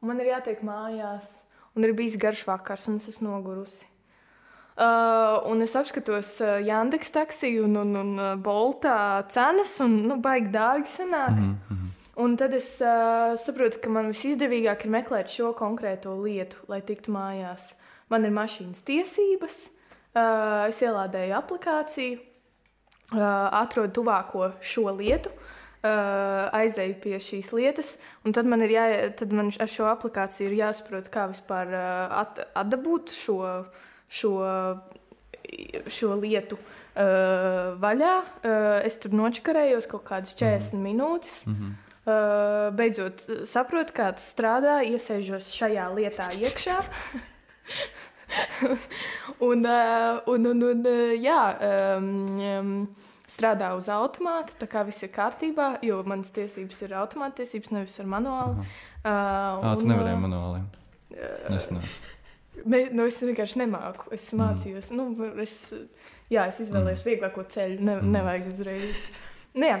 un man ir jātiek mājās. Un ir bijis garš vakars, un es esmu nogurusi. Uh, un es apskatos uh, Yandex taksiju un, un, un uh, Boltā cenas, un nu, baigi dārgi sanāk. Mm -hmm. Un tad es uh, saprotu, ka man visizdevīgāk ir meklēt šo konkrēto lietu, lai tiktu mājās. Man ir mašīnas tiesības, uh, es ielādēju aplikāciju, atrodu tuvāko šo lietu, uh, aizēju pie šīs lietas, un tad man jā, tad man ar šo aplikāciju ir jāsaprot, kā vispār uh, at, atdabūt šo, šo, šo lietu. Uh, vaļā. Uh, es tur nočakarējos kaut kādas 40 minūtes. Mm -hmm. Uh, beidzot, saprotu, kā tas strādā, iesēžos šajā lietā iekšā. un, uh, un, un, un, uh, jā, um, strādā uz automātu, tā kā viss ir kārtībā, jo manas tiesības ir automāta tiesības, nevis ar manuāli. Uh, Ah, tu un, nevarēji uh, manuāli. Nesanāca. Ne, nu es vienkārši nemāku. Es mācījos. Mm. Nu, es, jā, es izvēlējos mm. vieglāko ceļu. Ne, mm. Nevajag uzreiz. Nu, jā.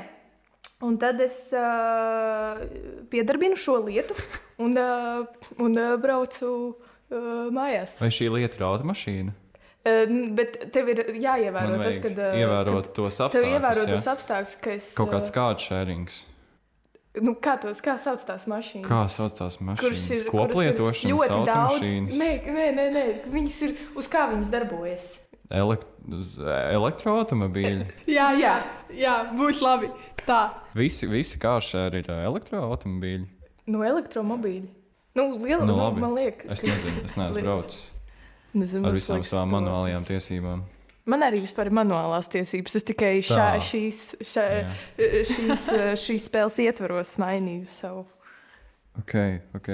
Un tad es uh, piedarbinu šo lietu un, uh, un uh, braucu uh, mājās. Vai šī lieta ir automašīna? Bet tev ir jāievēro tas, vajag ka. ievērot tos Tev apstākļus. ievērot jā? tos apstākļus, ka es. Kaut kāds kāds šērings. Nu, kā, tos, kā sauc tās mašīnas? Kā sauc tās mašīnas? ir, kuras ir Koplietošanas ļoti daudz. Nē, nē, nē, nē, viņas ir uz kā viņas darbojas. Elekt elektroautomobīļi. Jā, jā, jā, būs labi. Tā. Visi, visi kāršēri ir ā, elektroautomobīļi. No elektromobīļa. Nu, liela, Nu, nu, labi. man liekas, Es nezinu, es neesmu braucis Nezinu, ar man visām savām manuālajām tiesībām. Man arī vispār ir manuālās tiesības. Es tikai šā, Tā. šīs, šā, Jā. šīs, šīs spēles ietvaros mainīju savu. Ok, ok.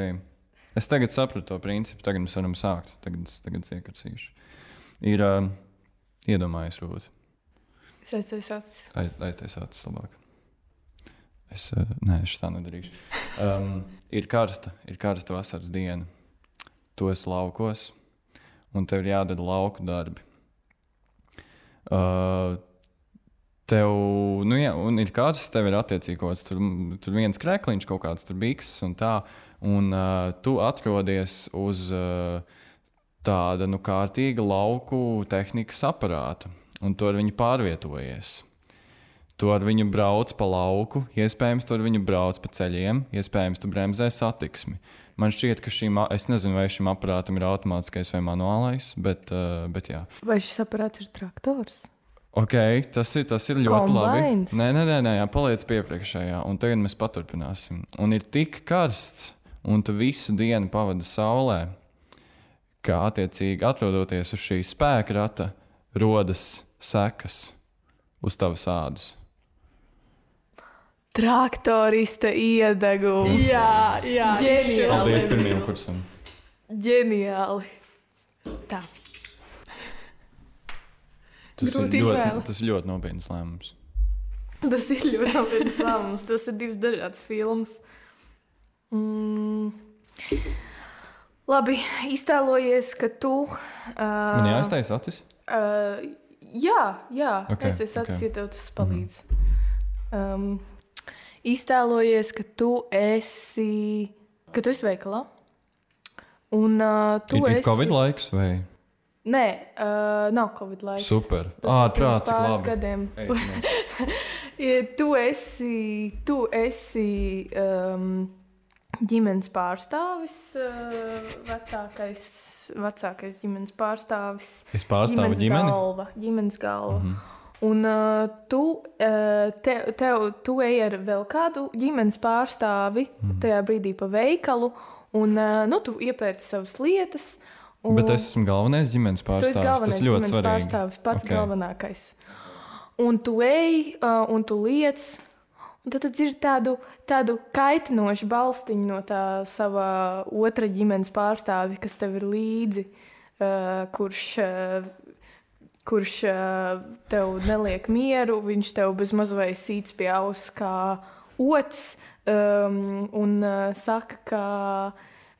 Es tagad sapratu to principu, tagad mēs varam sākt. Tagad es, tagad iekarcīšu. Ir uh, iedomājies, Rūta. Es aizsēju acis. Aiz, aiztaisāt tas labāk. Es, uh, nē, es tā nedarīšu. Um, ir karsta, ir karsta vasaras diena. Tu esi laukos, un tev ir jādara lauku darbi. Uh, Tev, nu, jā, ir kāds, tev ir attiecīgi kaut kāds, tur, tur viens krēkliņš, kaut kāds tur bikses un tā, un uh, tu atrodies uz uh, tāda, nu, kārtīga lauku tehnikas aparāta, un tur viņi pārvietojies. Tu ar viņu brauc pa lauku, iespējams, tur viņu brauc pa ceļiem, iespējams, tu bremzē satiksmi. Man šķiet, ka šīm, es nezinu, vai šim aparātam ir automātiskais vai manuālais, bet, bet jā. Vai šis aparāts ir traktors? Ok, tas ir, tas ir ļoti Kombines? labi. Nē, nē, nē, nē jā, paliec pie priekšējā, un tagad mēs paturpināsim. Un ir tik karsts, un tu visu dienu pavadi saulē, ka attiecīgi atrodoties uz šī spēka rata, rodas sekas uz tavas ādas. Traktorista iedegums. Jā, jā. Ģeniāli. Paldies pirmajam kursam. Ģeniāli. Tā. Tas Grūti ir, ļoti, tas ir ļoti nopietns lēmums. Tas ir ļoti nopietns lēmums. Tas ir divs dažāds filmas. Mm. Labi, iztēlojies, ka tu. Uh, Man jāiztaisa acis. Uh, jā, jā. Ok, Okay, es esmu ok. okay. ja tev tas palīdz. Mm -hmm. um, iztēlojies, ka tu esi, ka tu esi veikalā. Un uh, tu Ir, ir esi. Covid laiks vai Nē, uh, nav Covid laiks. super? Tas Ā, ir pirms prāts, cik labi. gadiem. Ja tu esi, tu esi um, ģimenes pārstāvis, uh, vecākais, vecākais ģimenes pārstāvis. Es pārstāvu ģimeni. galva. Ģimenes galva. Mm -hmm. Un uh, tu, uh, te, tev, tu ej ar vēl kādu ģimenes pārstāvi mm tajā brīdī pa veikalu, un uh, nu, tu iepērci savas lietas. Un, Bet es esmu galvenais ģimenes pārstāvis. galvenais Tas ļoti svarīgi. pārstāvis, pats Ok. okay. galvenais. Un tu ej, uh, un tu liec, un tad tu dzirdi tādu, tādu kaitinošu balstiņu no tā sava otra ģimenes pārstāvja, kas tev ir līdzi, uh, kurš, uh, kurš uh, tev neliek mieru, viņš tev bez mazliet sīts pie auss kā ots, um, un uh, saka, ka.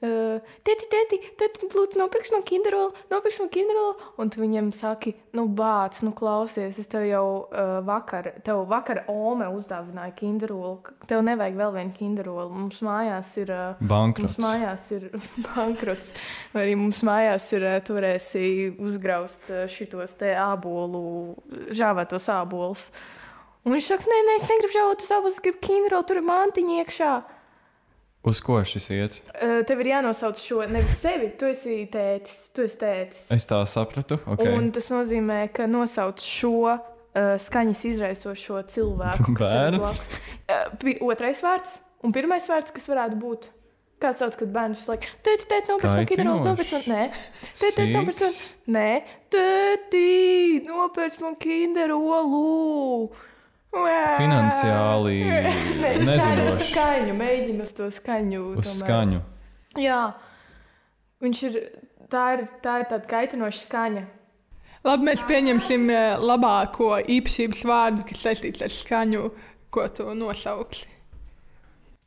Uh, tēti, tēti, tēti, lūdzu, nopirks man kinderolu, nopirks man kinderolu. Un tu viņam saki, nu, bāc, nu, klausies, es tev jau uh, vakar, tev vakar Ome uzdāvināju kinderolu. Tev nevajag vēl vienu kinderolu. Mums mājās ir. Uh, Bankrots. Mums mājās ir bankrots, vai arī mums mājās ir, uh, tu varēsi uzgraust uh, šitos te ābolu, žāvētos ābolus. Un viņš saka, nē, nē, es negribu žāvētos ābolus, es gribu kinderolu, tur ir mantiņa iekšā. Uz ko šis iet? Tev ir jānosauc šo nevis sevi, tu esi tētis. Tu esi tētis. Es tā sapratu. Okay. Un tas nozīmē, ka nosauc šo uh, skaņas izraisošo cilvēku. Bērns? Uh, otrais vārds un pirmais vārds, kas varētu būt. Kā sauc, kad bērns laiku teica, teica, nopirkt man kinderolu, nopirkt man, nē, teica, teica, nopirkt man, nē, tēti, nopirkt man kinderolu. Finansiāli Nē, nezinoši. Skaņu, mēģinu uz to skaņu. Uz tomēr. skaņu. Jā, viņš ir. Tā ir, tā ir tāda kaitinoša skaņa. Labi, mēs pieņemsim eh, labāko īpašības vārdu, kas saistīts ar skaņu, ko tu nosauksi.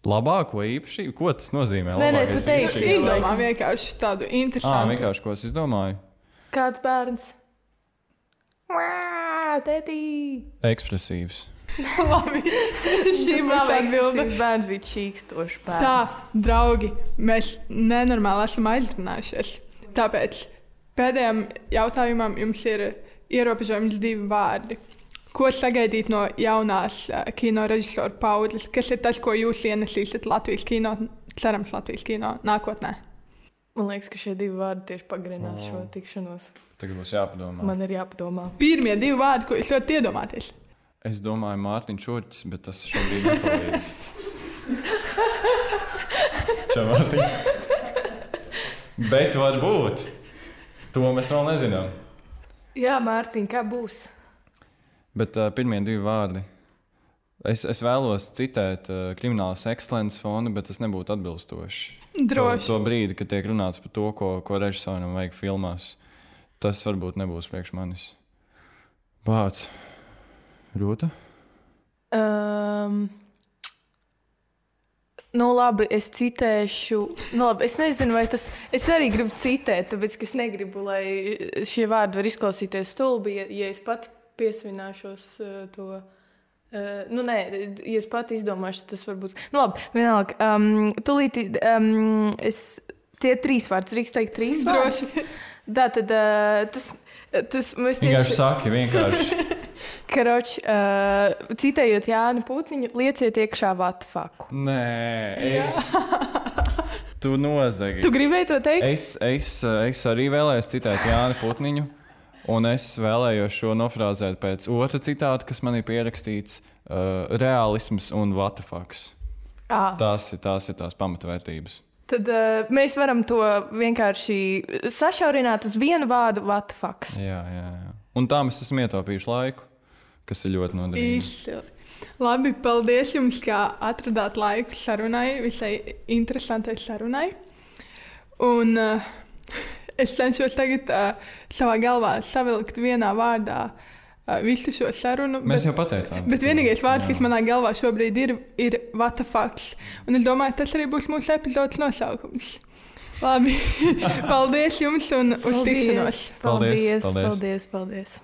Labāko īpašību? Ko tas nozīmē? Nē, nē, tu teici? Izdomā vienkārši tādu Ā, interesantu. vienkārši ko es izdomāju. Kāds bērns? Mā, Tētī! Ekspresīvs. Labi, šī būs atbilde. bērns, bija čīkstošs Tā, bērns. draugi, mēs nenormāli esam aizrunājušies. Tāpēc pēdējiem jautājumam jums ir ierobežojums divi vārdi. Ko sagaidīt no jaunās uh, kino režisora paudzes? Kas ir tas, ko jūs ienesīsiet Latvijas kino, cerams, Latvijas kino nākotnē? Man liekas, ka šie divi vārdi tieši pagarinās šo tikšanos. Tagad būs jāpadomā. Man ir jāpadomā. Pirmie divi vārdi, ko jūs varat iedomāties. Es domāju, Mārtiņš Čurķis, bet tas šobrīd nepalīdz. Čau, Mārtiņš. Bet varbūt. To mēs vēl nezinām. Jā, Mārtiņ, kā būs? Bet uh, pirmie divi vārdi. Es, es vēlos citēt uh, kriminālas ekscelences fondu, bet tas nebūtu atbilstoši. Droši. To, to brīdi, kad tiek runāts par to, ko, ko režisoram vajag filmās, tas varbūt nebūs priekš manis. Bācis. Rūta? Um, nu, labi, es citēšu. Nu, labi, es nezinu, vai tas. Es arī gribu citēt, tāpēc es negribu, lai šie vārdi var izklausīties stulbi. Ja, ja es pat piesvināšos uh, to. Uh, nu, nē, ja es pati izdomāšu, tas varbūt. Nu, labi, vienalga. Um, tūlīt, um, es tie trīs vārdi, drīkst teikt, trīs vārdi. Tā tad uh, tas, tas mēs Vienkārši tieši saki, vienkārši. karoči, uh, citējot Jānu Putniņu, lieciet iekšā vatfaku. Nē, es. Tu nozagi. Tu gribēji to teikt? Es, es, es arī vēlējos citēt Jānu Putniņu, un es vēlējos šo nofrāzēt pēc otra citāta, kas man ir pierakstīts uh, - realisms un vatafaks. À, Tās ir tās, ir tās pamatvērtības. tad uh, mēs varam to vienkārši sašaurināt uz vienu vārdu - vatfaks. Jā, jā, jā. Un tā mēs esam ietaupījuši laiku, kas ir ļoti noderīgi. Izcili. Labi, paldies jums, ka atradāt laiku sarunai, visai interesantai sarunai. Un uh, es cenšos tagad uh, savā galvā savilkt vienā vārdā uh, visu šo sarunu. Mēs bet, jau pateicām. Bet vienīgais vārds, Jā. kas manā galvā šobrīd ir, ir Vatafaks. Un es domāju, tas arī būs mūsu epizodes nosaukums. Labi, paldies jums un uz tikšanos! Paldies, Paldies, paldies. paldies, paldies.